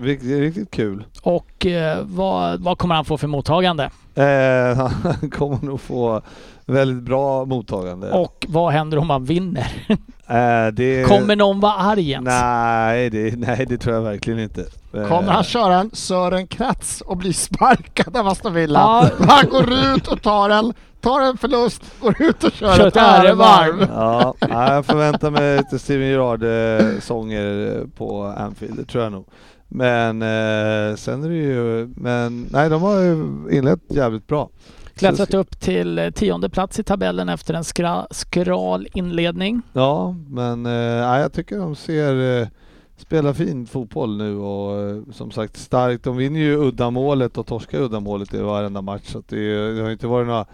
riktigt, riktigt kul. Och eh, vad, vad kommer han få för mottagande? Eh, han kommer nog få väldigt bra mottagande. Och vad händer om han vinner? Eh, det... Kommer någon vara arg ens? Nej det, nej, det tror jag verkligen inte. Eh, Kommer han köra en Sören Kratz och bli sparkad av Aston Villa? Ja. Han går ut och tar en, tar en förlust, går ut och kör, Kör ett ärevarv. Ja, jag förväntar mig lite Steven Gerrard-sånger på Anfield, det tror jag nog. Men eh, sen är det ju, men nej de har ju inlett jävligt bra. Klättrat upp till eh, tionde plats i tabellen efter en skra, skral inledning. Ja, men eh, jag tycker de ser, eh, spelar fin fotboll nu och eh, som sagt starkt. De vinner ju uddamålet och torskar uddamålet i varenda match. Så det, är- det har inte varit några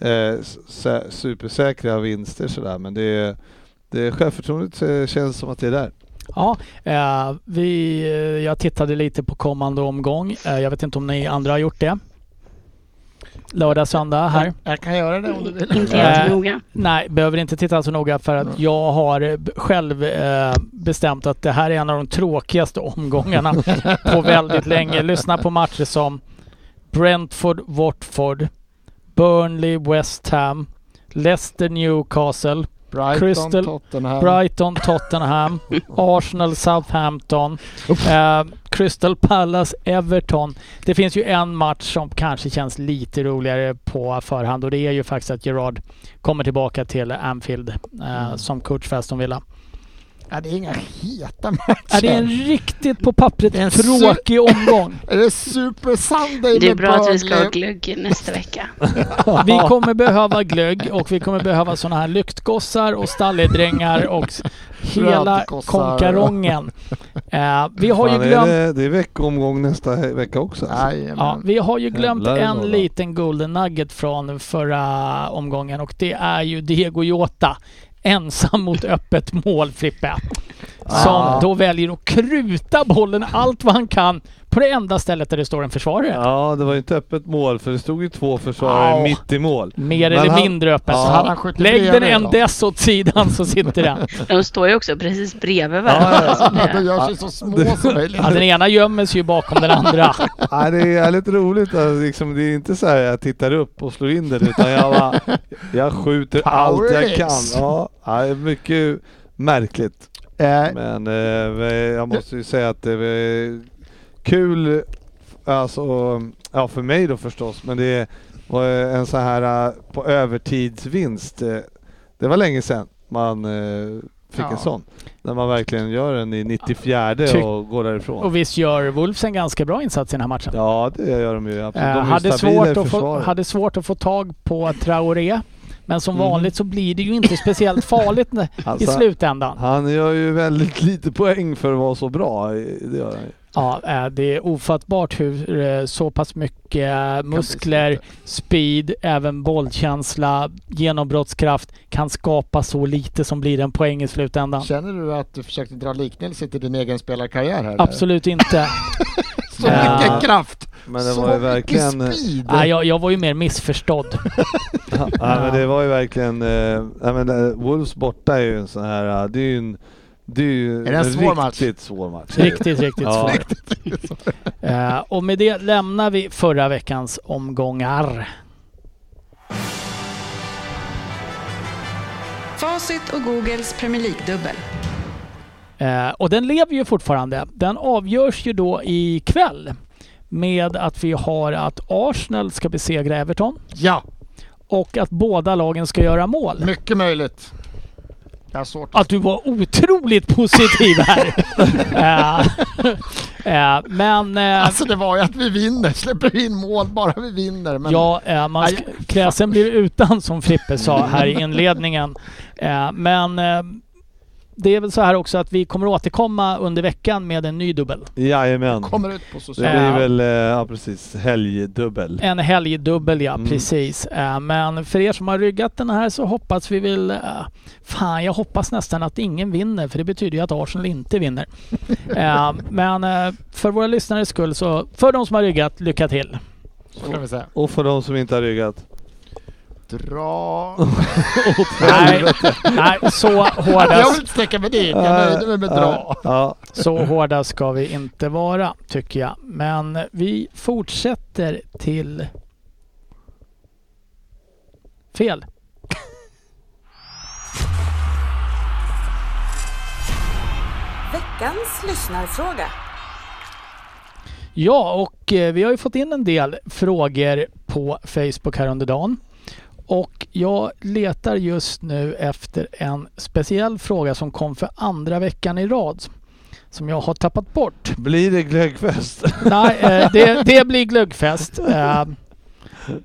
eh, sä- supersäkra vinster sådär men det, är- det självförtroendet eh, känns som att det är där. Ja, eh, vi, eh, jag tittade lite på kommande omgång. Eh, jag vet inte om ni andra har gjort det. Lördag, söndag här. Jag kan göra det om du vill. Inte Eh, jättenoga. Nej, behöver inte titta så noga för att jag har själv eh, bestämt att det här är en av de tråkigaste omgångarna på väldigt länge. Lyssna på matcher som Brentford, Watford, Burnley, West Ham, Leicester, Newcastle, Brighton, Crystal- Tottenham. Brighton, Tottenham, Arsenal, Southampton, eh, Crystal Palace, Everton. Det finns ju en match som kanske känns lite roligare på förhand och det är ju faktiskt att Gerard kommer tillbaka till Anfield eh, som coach för Aston Villa. Ja, det är inga heta matcher. Ja, det är en riktigt på pappret en tråkig omgång. Är det Super Sunday Det är med bra att vi ska ha glögg nästa vecka. Vi kommer behöva glögg och vi kommer behöva sådana här lyktgossar och stalledrängar och hela konkarongen. Eh, vi har ju Fan, glömt är det, det är veckoomgång nästa vecka också. Alltså. Jajamän. Ja, vi har ju glömt en liten golden nugget från förra omgången och det är ju Diego Jota ensam mot öppet mål Frippe. Som Ah. då väljer att kruta bollen allt vad han kan på det enda stället där det står en försvarare. Ja, det var ju inte öppet mål för det stod ju två försvarare mitt i mål. Mer Men eller han- mindre öppet. Ja. Han skjutit Lägg den bredvid en då. dess åt sidan så sitter den. De står ju också precis bredvid varandra. ja, så Ja, de det- gör sig så små som möjligt. Ja, den ena gömmer sig ju bakom den andra. Nej, det är lite roligt. Alltså, liksom, det är inte så här jag tittar upp och slår in den utan jag, bara, jag skjuter allt jag kan. Ja, det är mycket märkligt. Eh, Men eh, jag måste ju säga att det är kul, alltså, ja för mig då förstås, men det var en så här eh, på övertidsvinst. eh, Det var länge sedan man fick Ja. en sån. När man verkligen gör den i 94 Tyck- och går därifrån. Och visst gör Wolves en ganska bra insats i den här matchen. Ja, det gör de ju absolut. De är hade, svårt att få, hade svårt att få tag på Traoré. Men som vanligt så blir det ju inte speciellt farligt när- i Alltså, slutändan. Han gör ju väldigt lite poäng för att vara så bra. Det gör han ju. Ja, eh, det är ofattbart hur eh, så pass mycket eh, muskler, speed, även bollkänsla, genombrottskraft kan skapa så lite som blir en poäng i slutändan. Känner du att du försökte dra liknelse till din egen spelarkarriär här? Absolut inte. Så Ja. mycket kraft! Men det så var ju verkligen... mycket speed! Nej, jag, jag var ju mer missförstådd. Ja, men det var ju verkligen... Eh, jag menar, Wolves borta är ju en sån här... eh, Det är ju en... Det är ju Är det en svår match? riktigt svår match. Riktigt, riktigt Ja. svårt. Eh, och med det lämnar vi förra veckans omgångar. Facit och Googles Premier League-dubbel. Eh, och den lever ju fortfarande. Den avgörs ju då ikväll med att vi har att Arsenal ska besegra Everton Ja, och att båda lagen ska göra mål. mycket möjligt. Att... Du var otroligt positiv här. Eh, eh, men eh, Alltså det var ju att vi vinner, släpper in mål bara vi vinner. Men ja, man kräsen blir utan som Frippe sa här i inledningen. Men det är väl så här också att vi kommer återkomma under veckan med en ny dubbel. Jajamän. kommer ut på Det sociala... Ja. blir väl, eh, ja precis, helgdubbel. En helgdubbel ja, Mm. precis. Eh, Men för er som har ryggat den här så hoppas vi väl... eh, Fan, jag hoppas nästan att ingen vinner för det betyder ju att Arsenal inte vinner. Eh, Men eh, för våra lyssnares skull så, för de som har ryggat, lycka till. Så kan vi säga. Och för de som inte har ryggat. Dra... Nej, nej så Jag hårda, vill inte sträcka mig dit, jag nöjde mig med dra. Så hårda ska vi inte vara, tycker jag. Men vi fortsätter till... Fel. Veckans lyssnarfråga. Ja, och eh, vi har ju fått in en del frågor på Facebook här under dagen. Och jag letar just nu efter en speciell fråga som kom för andra veckan i rad. Som jag har tappat bort. blir det glöggfest? Nej, eh, det, det blir glöggfest. Eh,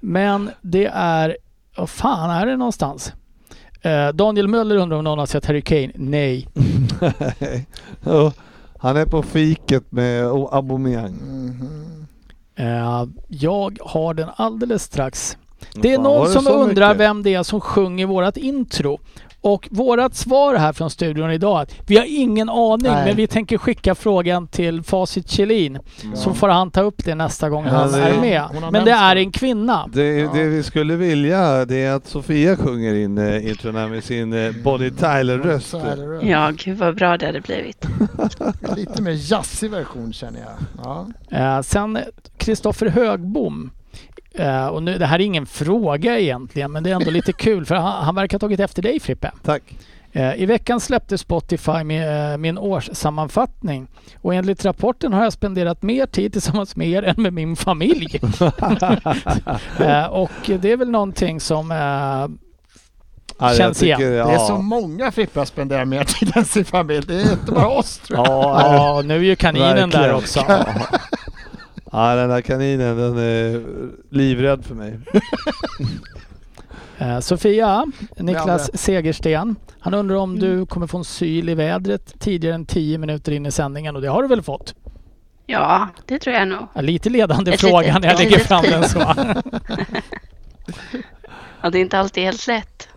men det är... Vad fan är det någonstans? Eh, Daniel Möller undrar om någon har sett Harry Kane? Nej. Han är på fiket med Aubameyang. Eh, jag har den alldeles strax. Det är Fan, någon det som undrar mycket? vem det är som sjunger vårat intro. Och vårat svar här från studion idag är att vi har ingen aning Nej. men vi tänker skicka frågan till Facit Kjellin. Så får han ta upp det nästa gång Ja, han det- är med. Men det är en kvinna. Det, det vi skulle vilja det är att Sofia sjunger in eh, introna med sin eh, Bonnie Tyler-röst. Ja, gud vad bra det hade blivit. Lite mer jazzig version känner jag. Ja. Eh, sen Kristoffer Högbom. Eh, och nu, det här är ingen fråga egentligen men det är ändå lite kul för han, han verkar ha tagit efter dig Frippe. Tack. Eh, I veckan släppte Spotify med, eh, min årssammanfattning och enligt rapporten har jag spenderat mer tid tillsammans med er än med min familj. eh, och det är väl någonting som... Ja, jag Känns igen. tycker- Det är ja. så många Frippe spenderar mer tid än sin familj. Det är inte bara oss tror jag. Ja, ja, nu är ju kaninen där Verkligen. också. Ja, den där kaninen den är livrädd för mig. Eh, Sofia, Niklas. Segersten. Han undrar om du kommer få en syl i vädret tidigare än 10 minuter in i sändningen och det har du väl fått? Ja, det tror jag nog. Ja, lite ledande Ett fråga när jag lägger fram den så. Ja, det är inte alltid helt lätt.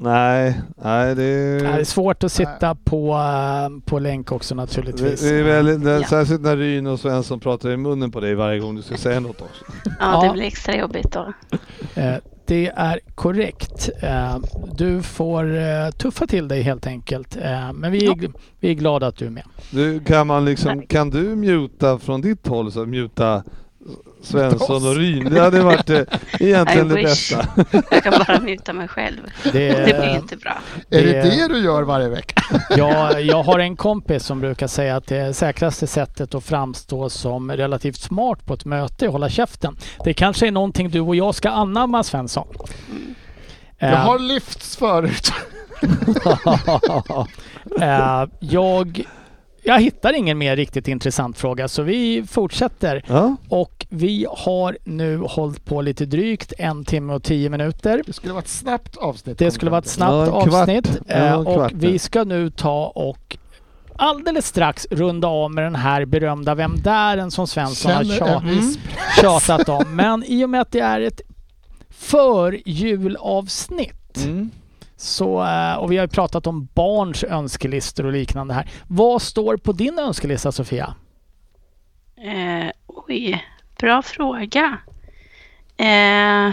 Nej, nej det Det är är... svårt att sitta på, eh, på länk också naturligtvis. Det, det är väldigt, det, Ja. Särskilt när Ryn och Svensson pratar i munnen på dig varje gång du ska säga något också. Ja, Ja. det blir extra jobbigt då. Eh, Det är korrekt. Eh, Du får tuffa till dig helt enkelt. Men vi är, vi är glada att du är med. Du, kan, man liksom, kan du muta från ditt håll, så muta Svensson och Ryn? Det hade varit eh, egentligen I det wish. bästa. Jag kan bara muta mig själv. Det, Det blir inte bra. Är det Det- det du gör varje vecka? jag, jag har en kompis som brukar säga att det säkraste sättet att framstå som relativt smart på ett möte är att hålla käften. Det kanske är någonting du och jag ska anamma Svensson. Jag Eh, har lyfts förut. Eh, jag jag hittar ingen mer riktigt intressant fråga så vi fortsätter. Ja. Och vi har nu hållit på lite drygt en timme och tio minuter. Det skulle vara ett snabbt avsnitt. Det skulle vara ett snabbt Ja, avsnitt Ja, eh, och vi ska nu ta och alldeles strax runda av med den här berömda Vem där? som Svensson har tjat, viss tjatat om. Men i och med att det är ett förjulavsnitt Mm. Så, eh, och vi har ju pratat om barns önskelistor och liknande här. Vad står på din önskelista Sofia? Eh, oj, bra fråga. Eh,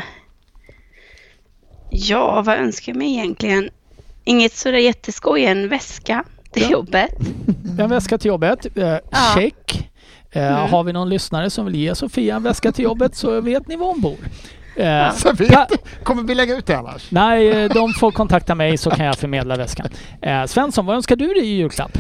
ja, vad önskar jag mig egentligen? Inget sådär jätteskoj, en väska till Ja. jobbet. En väska till jobbet. Eh, Ja. Check. Eh, Mm. Har vi någon lyssnare som vill ge Sofia en väska till jobbet så vet ni var hon bor. Eh, kommer vi lägga ut det annars? Nej, eh, de får kontakta mig så kan jag förmedla väskan. Eh, Svensson, vad önskar du dig i julklapp?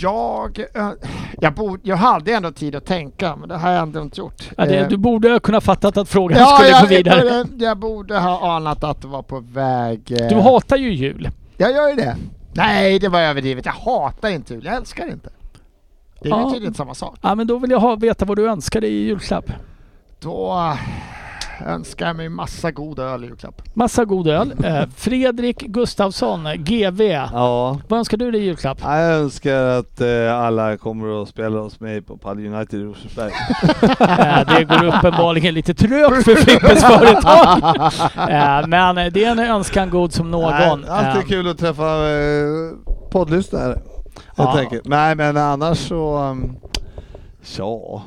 Jag, ö- jag, borde, jag hade ändå tid att tänka, men det har jag ändå inte gjort. Ja, det, Eh, du borde ha kunnat fattat att frågan ja, skulle jag, gå vidare. Jag, jag borde ha anat att det var på väg... eh, Du hatar ju jul. Jag gör ju det. Nej, det var överdrivet. Jag hatar inte jul. Jag älskar det inte. Det är Ja. tydligen samma sak. Ja, men då vill jag ha, veta vad du önskar dig i julklapp. Då eh, önskar mig massa god öl i julklapp. Massa god öl. Eh, Fredrik Gustafsson, GV. Ja. Vad önskar du dig i julklapp? Ja, Jag önskar att eh, alla kommer att spela hos mig på Padel United i Rosersberg. Det går uppenbarligen lite trögt för Frippes företag. Eh, men det är en önskan god som någon. Alltid kul att träffa poddlyssnare. Ja. Nej men annars så... Um, ja.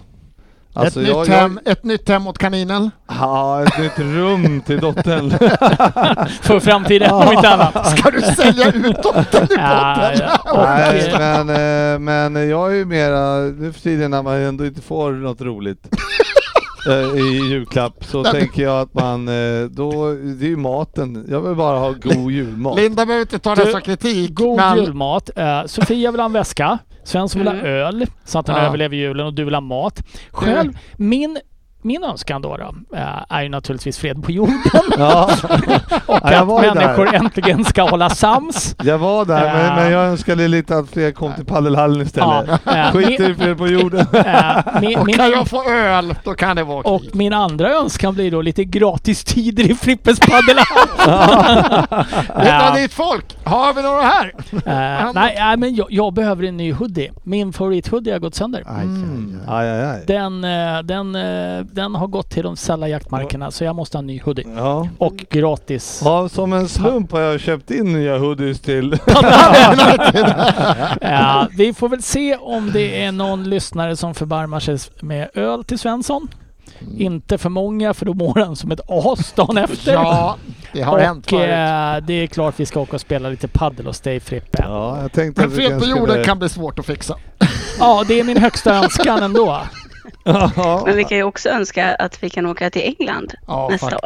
Alltså ett, jag, nytt jag, hem, ett nytt hem åt kaninen. Ja, ett nytt rum till dottern. för framtiden om inte annat. Ska du sälja ut dottern i Ja, Nej, men, eh, men jag är ju mera, nu för tiden när man ändå inte får något roligt eh, i julklapp så tänker jag att man, eh, då, det är ju maten. Jag vill bara ha god julmat. Linda behöver inte ta Du, det som kritik. God men julmat. Eh, Sofia vill ha en väska. Svensson vill ha Mm. öl så att han överlever julen och du vill ha mat. Själv, min, min önskan då, då eh, är ju naturligtvis fred på jorden Ja, och Ja, jag att ju där. människor äntligen ska hålla sams. jag var där Ja. men, men jag önskade lite att fler kom till paddelhallen istället. eh, Skit i fred på jorden. eh, min, och min, kan jag få öl, då kan det vara och min andra önskan blir då lite gratis tider i Frippes paddelhall. Eh, du ditt folk? Har vi några här? eh, nej, nej, men jag, jag behöver en ny hoodie. Min favorithoodie har gått sönder. Mm. Aj, aj, aj. Den, eh, den, eh, den har gått till de sälla jaktmarkerna så jag måste ha en ny hoodie. Ja. Och gratis. ja, som en slump har jag köpt in nya hoodies till... Ja, vi får väl se om det är någon lyssnare som förbarmar sig med öl till Svensson. Inte för många för då mår han som ett as dagen efter. Ja, det har hänt och förut. eh, det är klart vi ska åka och spela lite paddel hos dig Frippe. Ja. Ja, jag tänkte Men fel på jorden kan bli svårt att fixa. det är min högsta önskan ändå. Men vi kan ju också önska att vi kan åka till England Ja, nästa faktiskt.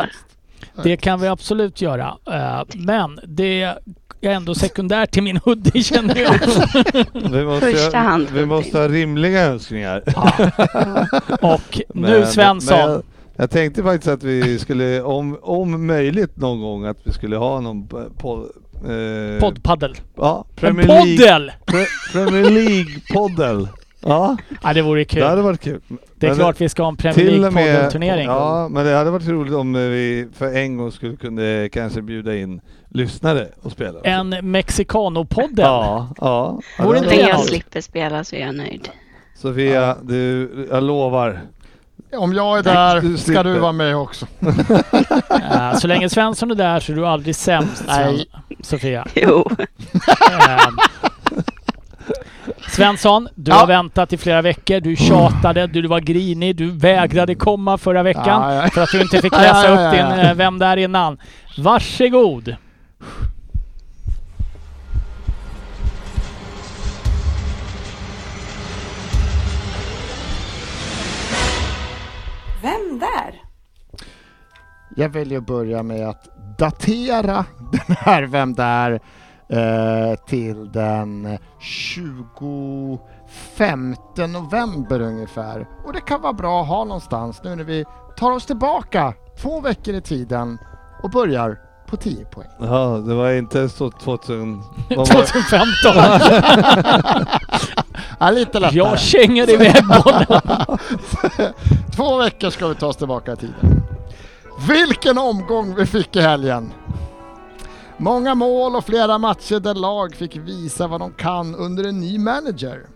år. Det kan vi absolut göra. Eh, men det är ändå sekundärt till min hoodie känner jag. Vi måste, Första hand. vi måste ha rimliga önskningar. Och nu Men- Svensson. men jag, jag tänkte faktiskt att vi skulle, om, om möjligt någon gång, att vi skulle ha någon po- po, eh, Poddpaddel. Ja, En Premier League, poddel! Pre, Premier League-poddel. Ja, Ja, det vore kul. det hade varit kul. Det är Men klart vi ska ha en Premier League-poddelturnering. Ja, men det hade varit roligt om vi för en gång skulle kunna kanske bjuda in lyssnare och spela. En Mexicano-poddel. Ja, ja. ja Vore inte jag slipper spela så är jag nöjd. Sofia, du, jag lovar. Om jag är där Du ska du vara med också. Eh, så länge Svensson är där så är du aldrig sämst, Nej. Sofia. Jo. Svensson, du Ja. har väntat i flera veckor. Du tjatade, du var grinig, du vägrade komma förra veckan Ja, ja. för att du inte fick läsa ja, ja, upp din eh, Vem där innan. Varsågod! Vem där? Jag väljer att börja med att datera den här Vem där eh, till den 25 november ungefär. Och det kan vara bra att ha någonstans nu när vi tar oss tillbaka två veckor i tiden och börjar på 10 poäng. Ja, det var inte så 2000... vad var det? 2015! Ja, lite lättare. Jag känger iväg bollen. Två veckor ska vi ta oss tillbaka i tiden. Vilken omgång vi fick i helgen! Många mål och flera matcher där lag fick visa vad de kan under en ny manager.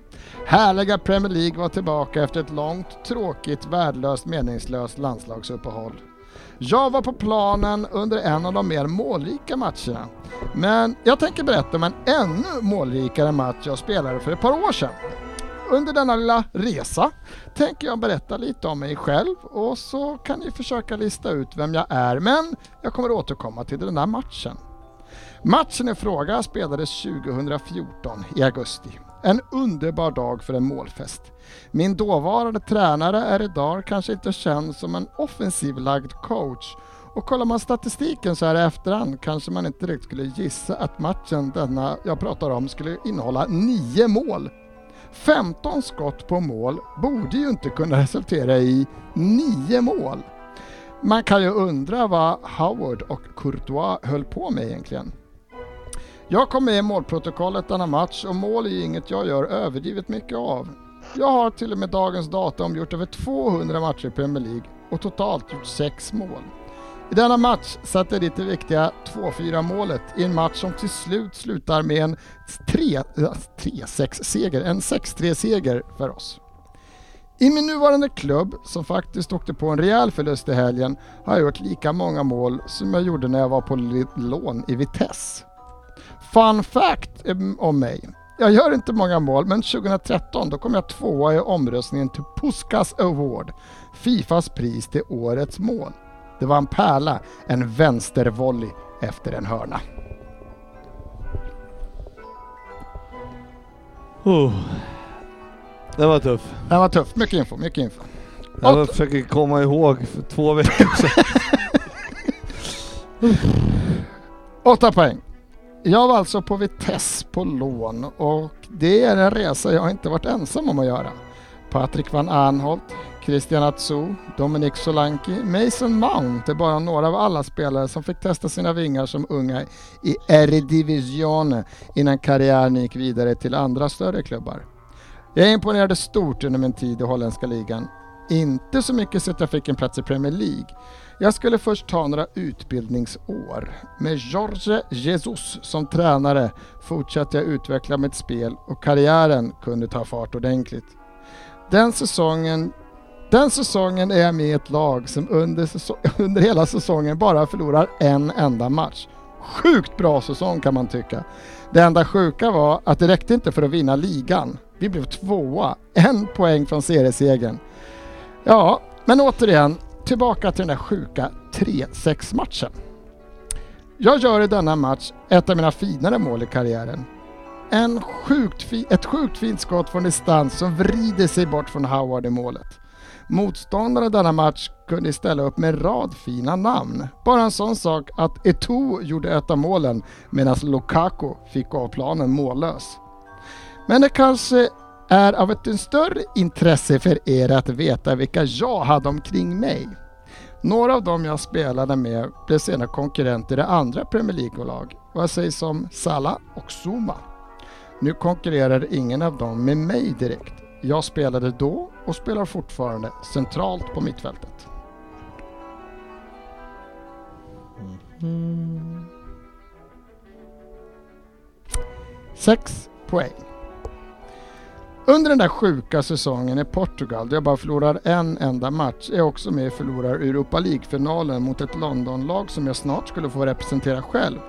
Härliga Premier League var tillbaka efter ett långt, tråkigt, värdelöst, meningslöst landslagsuppehåll. Jag var på planen under en av de mer målrika matcherna. Men jag tänker berätta om en ännu målrikare match jag spelade för ett par år sedan. Under denna lilla resa tänker jag berätta lite om mig själv och så kan ni försöka lista ut vem jag är men jag kommer återkomma till den där matchen. Matchen i fråga spelades 2014 i augusti. En underbar dag för en målfest. Min dåvarande tränare är idag kanske inte känd som en offensivlagd coach och kollar man statistiken så här i efterhand kanske man inte riktigt skulle gissa att matchen denna jag pratar om skulle innehålla nio mål. 15 skott på mål borde ju inte kunna resultera i nio mål. Man kan ju undra vad Howard och Courtois höll på med egentligen. Jag kom med i målprotokollet denna match och mål är ju inget jag gör överdrivet mycket av. Jag har till och med dagens datum gjort över 200 matcher i Premier League och totalt gjort 6 mål. I denna match satte jag dit det viktiga 2-4 målet i en match som till slut slutar med en 3-6-seger, eh, en 6-3-seger för oss. I min nuvarande klubb, som faktiskt åkte på en rejäl förlust i helgen, har jag gjort lika många mål som jag gjorde när jag var på lån i Vitesse. Fun fact eh, om mig. Jag gör inte många mål, men 2013 då kom jag tvåa i omröstningen till Puskas Award, Fifas pris till årets mål. Det var en pärla, en vänstervolley efter en hörna. Oh. Det var tuff. Det var tufft, mycket info, mycket info. Jag Åt- försöker komma ihåg för två veckor sedan. Åtta poäng. Jag var alltså på Vitesse på lån och det är en resa jag inte varit ensam om att göra. Patrik van Arnholt, Christian Atsu, Dominic Solanki, Mason Mount är bara några av alla spelare som fick testa sina vingar som unga i Eredivisie innan karriären gick vidare till andra större klubbar. Jag imponerade stort under min tid i holländska ligan. Inte så mycket så att jag fick en plats i Premier League. Jag skulle först ta några utbildningsår. Med Jorge Jesus som tränare fortsatte jag utveckla mitt spel och karriären kunde ta fart ordentligt. Den säsongen, den säsongen är jag med i ett lag som under, säsong, under hela säsongen bara förlorar en enda match. Sjukt bra säsong kan man tycka. Det enda sjuka var att det räckte inte för att vinna ligan. Vi blev tvåa, en poäng från seriesegern. Ja, men återigen, tillbaka till den där sjuka 3-6 matchen. Jag gör i denna match ett av mina finare mål i karriären. En sjukt fi- ett sjukt fint skott från distans som vrider sig bort från Howard i målet. Motståndarna i denna match kunde ställa upp med en rad fina namn. Bara en sån sak att Eto'o gjorde ett av målen medan Lukaku fick av planen mållös. Men det kanske är av ett större intresse för er att veta vilka jag hade omkring mig. Några av dem jag spelade med blev senare konkurrenter i andra Premier League-lag. Vad sägs om Salah och Zuma? Nu konkurrerar ingen av dem med mig direkt. Jag spelade då och spelar fortfarande centralt på mittfältet. Sex poäng. Under den där sjuka säsongen i Portugal, där jag bara förlorar en enda match, är jag också med och förlorar Europa League-finalen mot ett Londonlag som jag snart skulle få representera själv.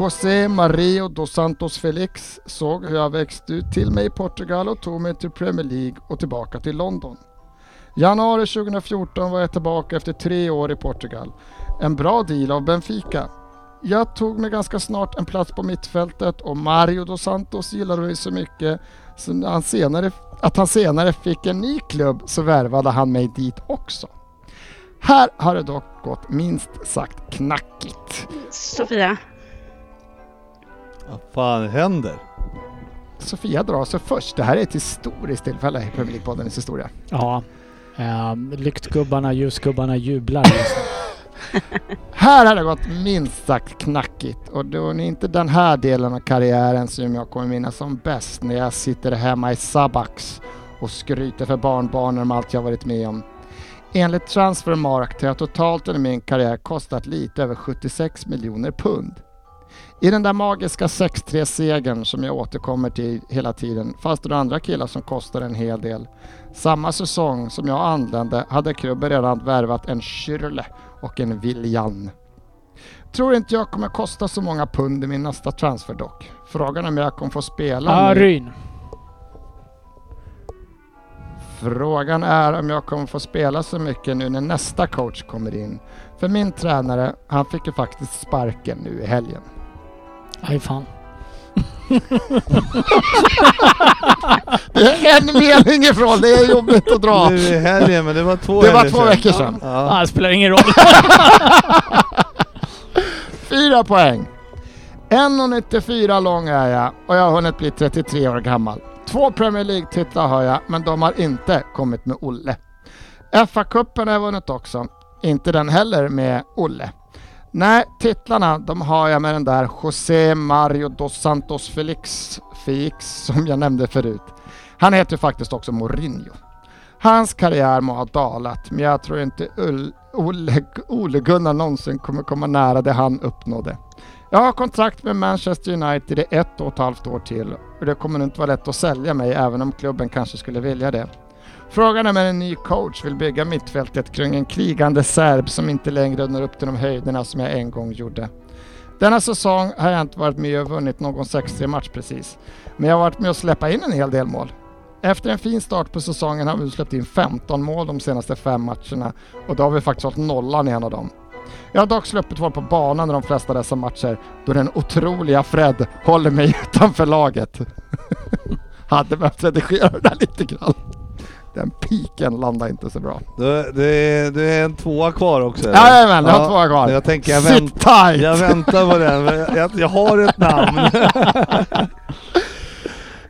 José Mario dos Santos Felix såg hur jag växte ut till mig i Portugal och tog mig till Premier League och tillbaka till London. Januari 2014 var jag tillbaka efter tre år i Portugal. En bra deal av Benfica. Jag tog mig ganska snart en plats på mittfältet och Mario dos Santos gillade mig så mycket så när han senare, att han senare fick en ny klubb så värvade han mig dit också. Här har det dock gått minst sagt knackigt. Sofia, Vad fan händer? Sofia drar sig först. Det här är ett historiskt tillfälle i Premier League-poddens historia. Ja. Eh, lyktgubbarna, ljusgubbarna jublar just nu. Här har det gått minst sagt knackigt och då är det inte den här delen av karriären som jag kommer minnas som bäst när jag sitter hemma i Sabax och skryter för barnbarnen om allt jag varit med om. Enligt Transfermarkt har jag totalt under min karriär kostat lite över 76 miljoner pund. I den där magiska 6-3-segern som jag återkommer till hela tiden fanns det andra killar som kostade en hel del. Samma säsong som jag anlände hade klubben redan värvat en Schürrle och en Willian. Tror inte jag kommer kosta så många pund i min nästa transfer dock. Frågan är om jag kommer få spela Ja. Ryn. Frågan är om jag kommer få spela så mycket nu när nästa coach kommer in. För min tränare, han fick ju faktiskt sparken nu i helgen. Aj fan. Det är en mening ifrån, det är jobbigt att dra. Nu i helgen, men det var två Det var två sedan. veckor sedan. Ja. Ah, det spelar ingen roll. Fyra poäng. 1,94 lång är jag och jag har hunnit bli 33 år gammal. Två Premier League-titlar har jag, men de har inte kommit med Olle. FA-cupen har jag vunnit också. Inte den heller med Olle. Nej, titlarna de har jag med den där José Mario dos Santos Felix, Felix som jag nämnde förut. Han heter ju faktiskt också Mourinho. Hans karriär må ha dalat, men jag tror inte Ull, Ole, Ole Gunnar någonsin kommer komma nära det han uppnådde. Jag har kontrakt med Manchester United i ett och ett halvt år till och det kommer nog inte vara lätt att sälja mig även om klubben kanske skulle vilja det. Frågan är om en ny coach vill bygga mittfältet kring en krigande serb som inte längre når upp till de höjderna som jag en gång gjorde. Denna säsong har jag inte varit med och vunnit någon 6-3 match precis, men jag har varit med och släppa in en hel del mål. Efter en fin start på säsongen har vi släppt in 15 mål de senaste fem matcherna och då har vi faktiskt hållit nollan i en av dem. Jag har dock sluppit vara på banan i de flesta av dessa matcher då den otroliga Fred håller mig utanför laget. Hade behövt redigera det där lite grann. Den piken landade inte så bra. Du, är, det är en tvåa kvar också eller? Jajamän, jag har två kvar. Jag tänker jag, Sit vänt, tight! jag väntar på den. Jag, jag har ett namn.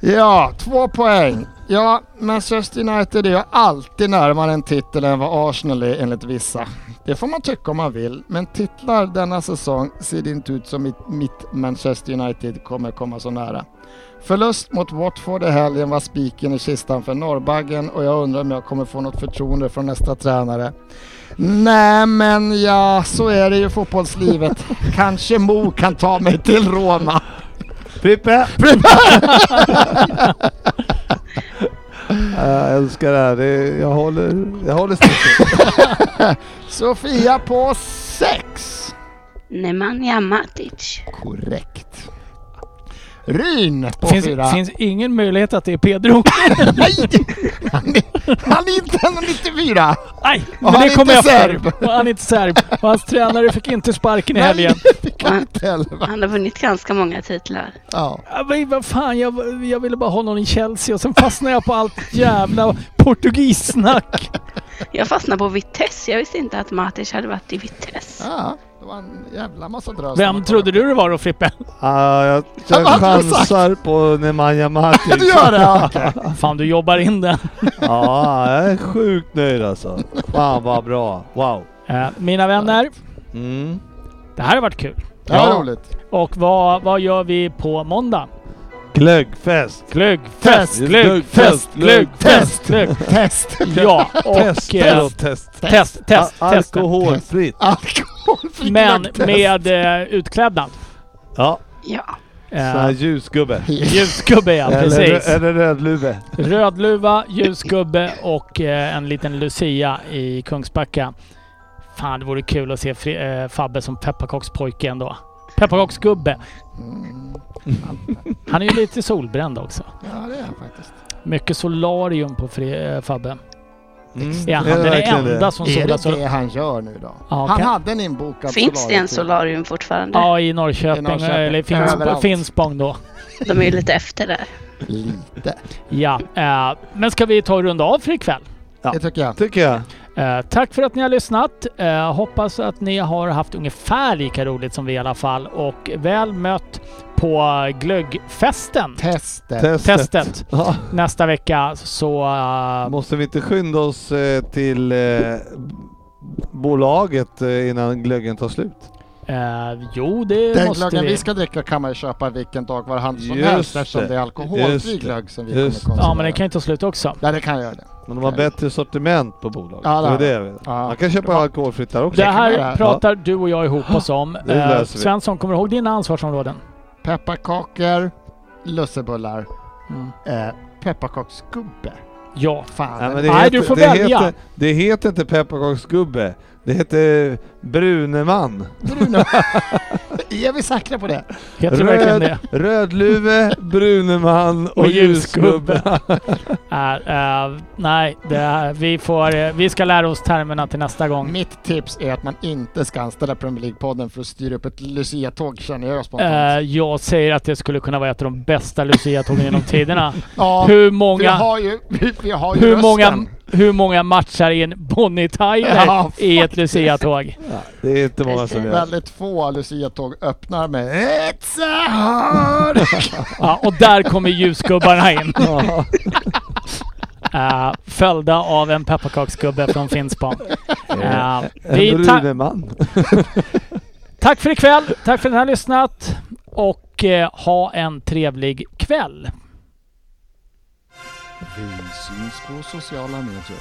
Ja, två poäng. Ja, Manchester United är ju alltid närmare en titel än vad Arsenal är enligt vissa. Det får man tycka om man vill, men titlar denna säsong ser det inte ut som mitt, mitt Manchester United kommer komma så nära. Förlust mot Watford i helgen var spiken i kistan för Norrbaggen och jag undrar om jag kommer få något förtroende från nästa tränare. Nej men ja, så är det ju i fotbollslivet. Kanske Mo kan ta mig till Roma. Frippe! Jag älskar det här. Det, jag håller, jag håller sticket. Sofia på sex. Nemanja Matic. Korrekt. Ryn på finns, fyra. finns ingen möjlighet att det är Pedro. Nej! Han är, han är inte 1,94! Nej, Och men han det är kommer inte efter. serb. Och han är inte serb. Och hans tränare fick inte sparken i Nej, helgen. han? Han har vunnit ganska många titlar. Ja. Ja, men vad fan, jag, jag ville bara ha någon i Chelsea och sen fastnade jag på allt jävla portugissnack. Jag fastnade på Vitesse. Jag visste inte att Matic hade varit i Vitesse. ja, det var en jävla massa drös. Vem trodde du det var då Frippe? Ah, jag, Ja, jag chansar på Nemanja Matic. Du gör det? Ja, okej. Fan, du jobbar in den. Ja, jag är sjukt nöjd alltså. Fan vad bra. Wow. Eh, mina vänner, Mm. det här har varit kul. Det var Ja. roligt. Och vad, vad gör vi på måndag? Glöggfest. Glöggfest, glöggfest, glöggfest, glöggfest, glögg. Test. Ja, och Test, eh, test, test. test, test. Alkoholfritt. Alkoholfri Men glöggtest. med eh, utklädnad. Ja, Ja. sån här Eh, ljusgubbe. ljusgubbe ja, Eller, precis. eller rödluve. Rödluva, ljusgubbe och eh, en liten Lucia i Kungsbacka. Fan, det vore kul att se Fri- eh, Fabbe som pepparkakspojke ändå. Pepparkaksgubbe. Mm. Han är ju lite solbränd också. Ja, det är han faktiskt. Mycket solarium på fri, eh, Fabbe. Mm. Ja, han Är det är enda det? som Är solar det så... det han gör nu då? Ja, han kan- hade en inbokad Finns det en solarium. fortfarande? Ja, i Norrköping. I Norrköping. Eller Finns, Överallt. Finspång då. De är ju lite efter där. Lite. Ja, eh, men ska vi ta och runda av för ikväll? Ja. Det tycker jag. Tycker jag. Eh, tack för att ni har lyssnat. Eh, hoppas att ni har haft ungefär lika roligt som vi i alla fall och väl mött på glöggfesten. Testet. Testet. Testet. Ja. Nästa vecka så... eh, Måste vi inte skynda oss eh, till eh, bolaget innan glöggen tar slut? Eh, jo, det Den måste glöggen vi. vi ska dricka kan man ju köpa vilken dag var hand som Just helst eftersom det. det är alkoholfri det. glögg som vi kommer det. konsumera. Ja, men den kan ju ta slut också. Ja, det kan göra det. Men de har bättre sortiment på bolaget. Ja, det det är det. Ja. Man kan köpa Ja. alkoholfritt där också. Det vi göra. här pratar du och jag ihop oss om. Det vi. Svensson, kommer du ihåg dina ansvarsområden? Pepparkakor, lussebullar, Mm. eh, pepparkaksgubbe. Ja. Fan. Ja, men det Nej, heter, du får det välja. Heter, det heter inte pepparkaksgubbe. Det heter Bruneman. Bruno. är vi säkra på det? Heter det verkligen det? Rödluve, Bruneman och, Och ljusgubbe. ljusgubbe. Äh, nej, det är, vi, får, eh, vi ska lära oss termerna till nästa gång. Mitt tips är att man inte ska anställa Premier League-podden för att styra upp ett Lucia-tåg känner jag spontant. jag säger att det skulle kunna vara ett av de bästa Lucia-tågen genom tiderna. ja, Hur vi många, har ju, vi, vi har ju hur, rösten. många, hur många matchar in Bonnie Tyler Ja, i ett Lucia-tåg? Det är inte många som gör. Väldigt få Lucia-tåg öppnar med It's a heart. Ja, och där kommer ljusgubbarna in. Uh, följda av en pepparkaksgubbe från Finspång. Uh, En vi ta- Bruneman. tack för ikväll. Tack för att ni har lyssnat. Och eh, ha en trevlig kväll. Vi syns på sociala medier.